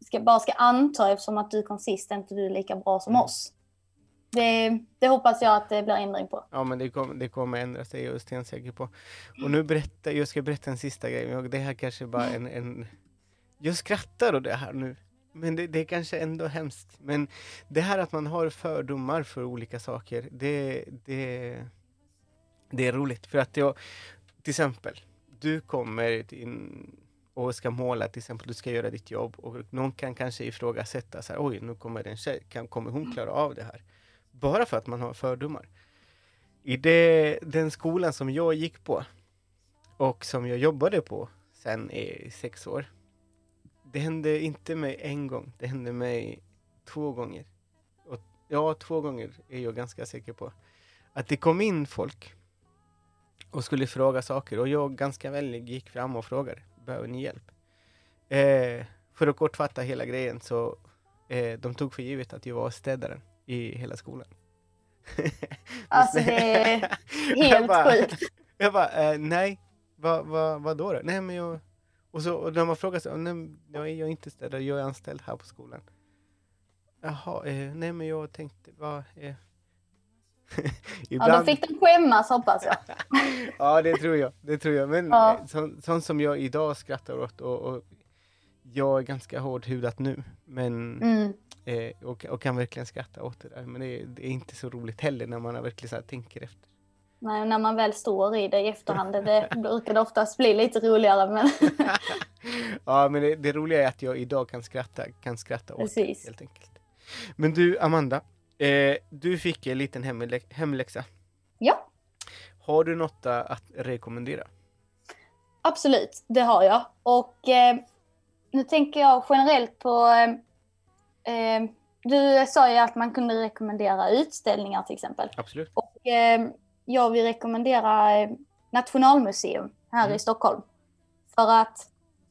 ska, bara ska anta eftersom att du kom sist, inte du är lika bra som mm. oss. Det, det, hoppas jag att det blir ändring på. Ja, men det, kom, det kommer ändra sig, jag är stensäker på. Och nu berättar, jag ska berätta en sista grej, det här kanske bara en, en... Jag skrattar åt det här nu, men det, det är kanske ändå hemskt. Men det här att man har fördomar för olika saker, det, det, det är roligt. För att jag, till exempel, du kommer in och ska måla, till exempel, du ska göra ditt jobb och någon kan kanske ifrågasätta, så här, oj, nu kommer en tjej, kan, kommer hon klara av det här? Bara för att man har fördomar. I det, den skolan som jag gick på och som jag jobbade på sen i sex år, det hände inte mig en gång, det hände mig två gånger. Och, ja, två gånger är jag ganska säker på. Att det kom in folk och skulle fråga saker och jag ganska väl gick fram och frågade, behöver ni hjälp? Eh, för att kortfatta hela grejen så eh, de tog för givet att jag var städaren i hela skolan. Alltså det är helt bara, sjukt. Jag bara, eh, nej, vad va, va då, då? Nej men jag... Och, så, och när man frågar sig, nej, jag är inte städare, jag är anställd här på skolan. Jaha, eh, nej men jag tänkte, vad... Eh. Ja, då fick de skämmas hoppas jag. ja, det tror jag. Det tror jag. Men Ja. eh, så, sånt som jag idag skrattar åt och, och jag är ganska hårdhudat nu, men Mm. eh, och, och kan verkligen skratta åt det där. Men det, är- det är inte så roligt heller när man verkligen så tänker efter. Nej, när man väl står i det i efterhand, det brukar det oftast bli lite roligare. Men ja, men det, det roliga är att jag idag kan skratta, kan skratta åt det Precis. helt enkelt. Men du, Amanda, eh, du fick en liten hemlä- hemläxa. ja, Har du något att rekommendera? absolut, det har jag. Och eh, nu tänker jag generellt på... Eh, eh, du sa ju att man kunde rekommendera utställningar till exempel. Absolut. Och eh, jag vill rekommendera eh, Nationalmuseum här Mm. i Stockholm. För att,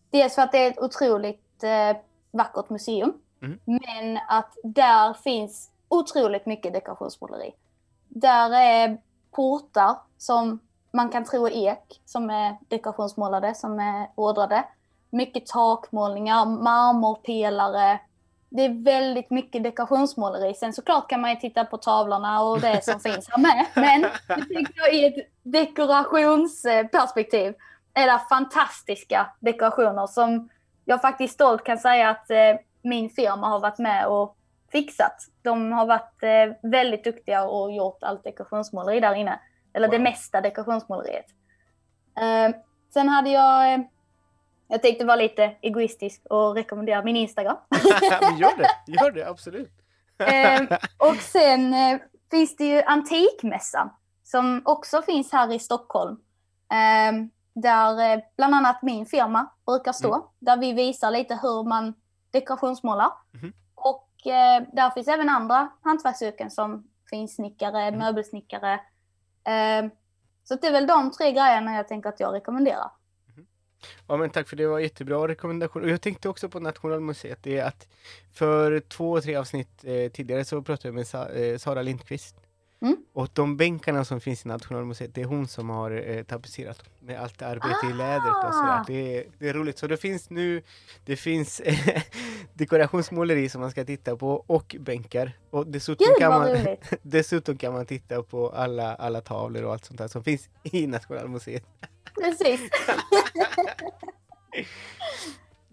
dels för att det är ett otroligt eh, vackert museum, Mm. men att där finns otroligt mycket dekorationsmåleri. Där är portar som man kan tro är ek, som är dekorationsmålade, som är ådrade. Mycket takmålningar, marmorpelare. Det är väldigt mycket dekorationsmåleri. Sen såklart kan man ju titta på tavlorna och det som finns här med. Men det tycker jag i ett dekorationsperspektiv är det fantastiska dekorationer som jag faktiskt stolt kan säga att eh, min firma har varit med och fixat. De har varit eh, väldigt duktiga och gjort allt dekorationsmåleri där inne. Eller det Wow. mesta dekorationsmåleriet. Eh, sen hade jag, jag tänkte vara lite egoistisk och rekommendera min Instagram. gör det, gör det, absolut. Eh, och sen eh, finns det ju Antikmässan som också finns här i Stockholm. Eh, där eh, bland annat min firma brukar stå. Där vi visar lite hur man dekorationsmålar. Mhm. Och eh, där finns även andra hantverksyrken som finsnickare, möbelsnickare. Eh, så det är väl de tre grejerna jag tänker att jag rekommenderar. Ja men tack för det var jättebra rekommendation. Och jag tänkte också på Nationalmuseet, det är att för två, tre avsnitt eh, tidigare så pratade jag med Sa- eh, Sara Lindqvist. Mm. Och de bänkarna som finns i Nationalmuseet, det är hon som har eh, tapetserat med allt arbete i lädret och sådär. Ah! Det, är- det är roligt. Så det finns nu, det finns eh, dekorationsmåleri som man ska titta på och bänkar. Och dessutom Gud kan man, dessutom kan man titta på alla, alla tavlor och allt sånt där som finns i Nationalmuseet. Precis.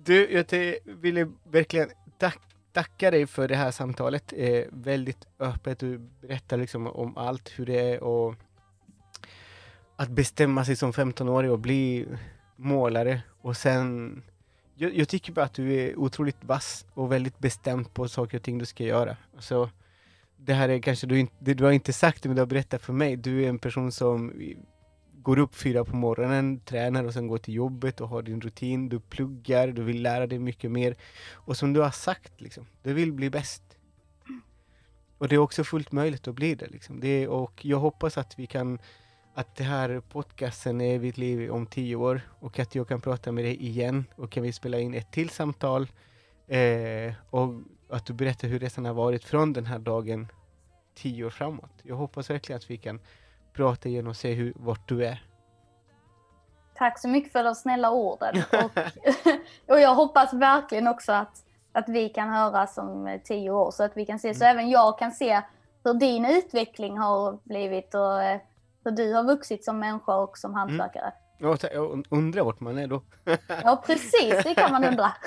Du, jag ville verkligen tack, tacka dig för det här samtalet. Eh, väldigt öppet, du berättar liksom om allt, hur det är och att bestämma sig som 15-årig och bli målare och sen jag, jag tycker bara att du är otroligt vass och väldigt bestämd på saker och ting du ska göra. Så det här är kanske du inte, det du har inte sagt det, men du har berättat för mig. Du är en person som går upp fyra på morgonen, tränar och sen går till jobbet och har din rutin. Du pluggar, du vill lära dig mycket mer. Och som du har sagt, liksom, du vill bli bäst. Och det är också fullt möjligt att bli det. Liksom. det och jag hoppas att vi kan att det här podcasten är vid liv om tio år och att jag kan prata med dig igen och kan vi spela in ett till samtal eh, och att du berättar hur resan har varit från den här dagen tio år framåt. Jag hoppas verkligen att vi kan prata igen och se hur, vart du är. Tack så mycket för de snälla orden. Och, och jag hoppas verkligen också att, att vi kan höras om tio år så att vi kan se, så även jag kan se hur din utveckling har blivit och eh, hur du har vuxit som människa och som hantverkare. Ja, ta- Jag undrar vart man är då. Ja, precis, det kan man undra.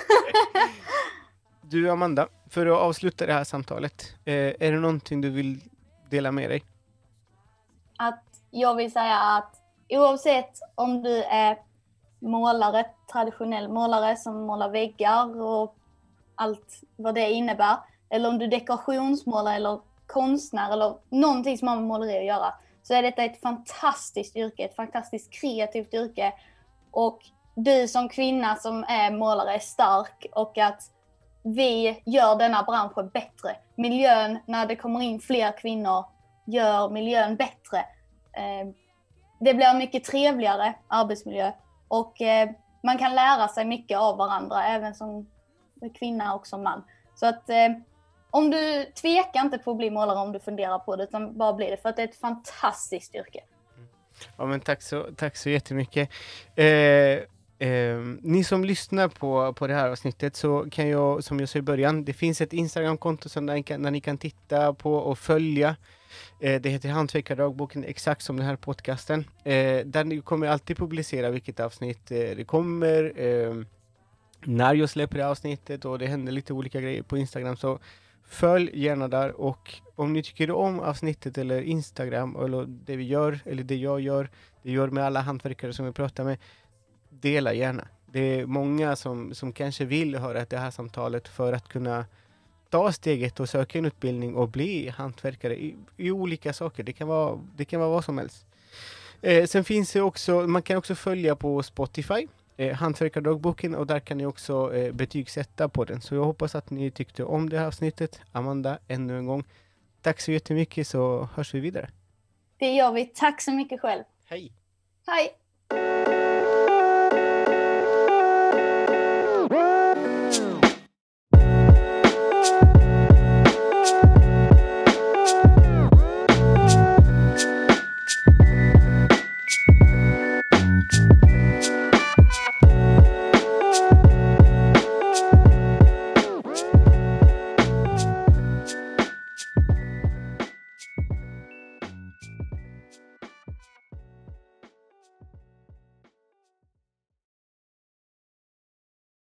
Du Amanda, för att avsluta det här samtalet, eh, är det någonting du vill dela med dig? Att jag vill säga att oavsett om du är målare, traditionell målare som målar väggar och allt vad det innebär, eller om du är dekorationsmålare eller konstnär eller någonting som har med måleri att göra, så är detta ett fantastiskt yrke, ett fantastiskt kreativt yrke. Och du som kvinna som är målare är stark och att vi gör denna bransch bättre. Miljön, när det kommer in fler kvinnor, gör miljön bättre. Eh, det blir en mycket trevligare arbetsmiljö och eh, man kan lära sig mycket av varandra, även som kvinna och som man. Så att eh, om du tvekar inte på att bli målare om du funderar på det, utan bara bli det, för att det är ett fantastiskt yrke. Ja men tack så, tack så jättemycket. Eh, Eh, ni som lyssnar på, på det här avsnittet så kan jag, som jag sa i början, det finns ett Instagramkonto som där ni, kan, där ni kan titta på och följa. Eh, det heter Hantverkardagboken, exakt som den här podcasten. Eh, där ni kommer alltid publicera vilket avsnitt eh, det kommer, eh, när jag släpper avsnittet och det händer lite olika grejer på Instagram. Så följ gärna där och om ni tycker om avsnittet eller Instagram eller det vi gör, eller det jag gör, det gör med alla hantverkare som vi pratar med, dela gärna. Det är många som, som kanske vill höra det här samtalet för att kunna ta steget och söka en utbildning och bli hantverkare i, i olika saker. Det kan vara, det kan vara vad som helst. Eh, sen finns det också, man kan också följa på Spotify, eh, Hantverkardagboken, och där kan ni också eh, betygsätta på den. Så jag hoppas att ni tyckte om det här avsnittet. Amanda, ännu en gång, tack så jättemycket så hörs vi vidare. Det gör vi. Tack så mycket själv. Hej! Hej!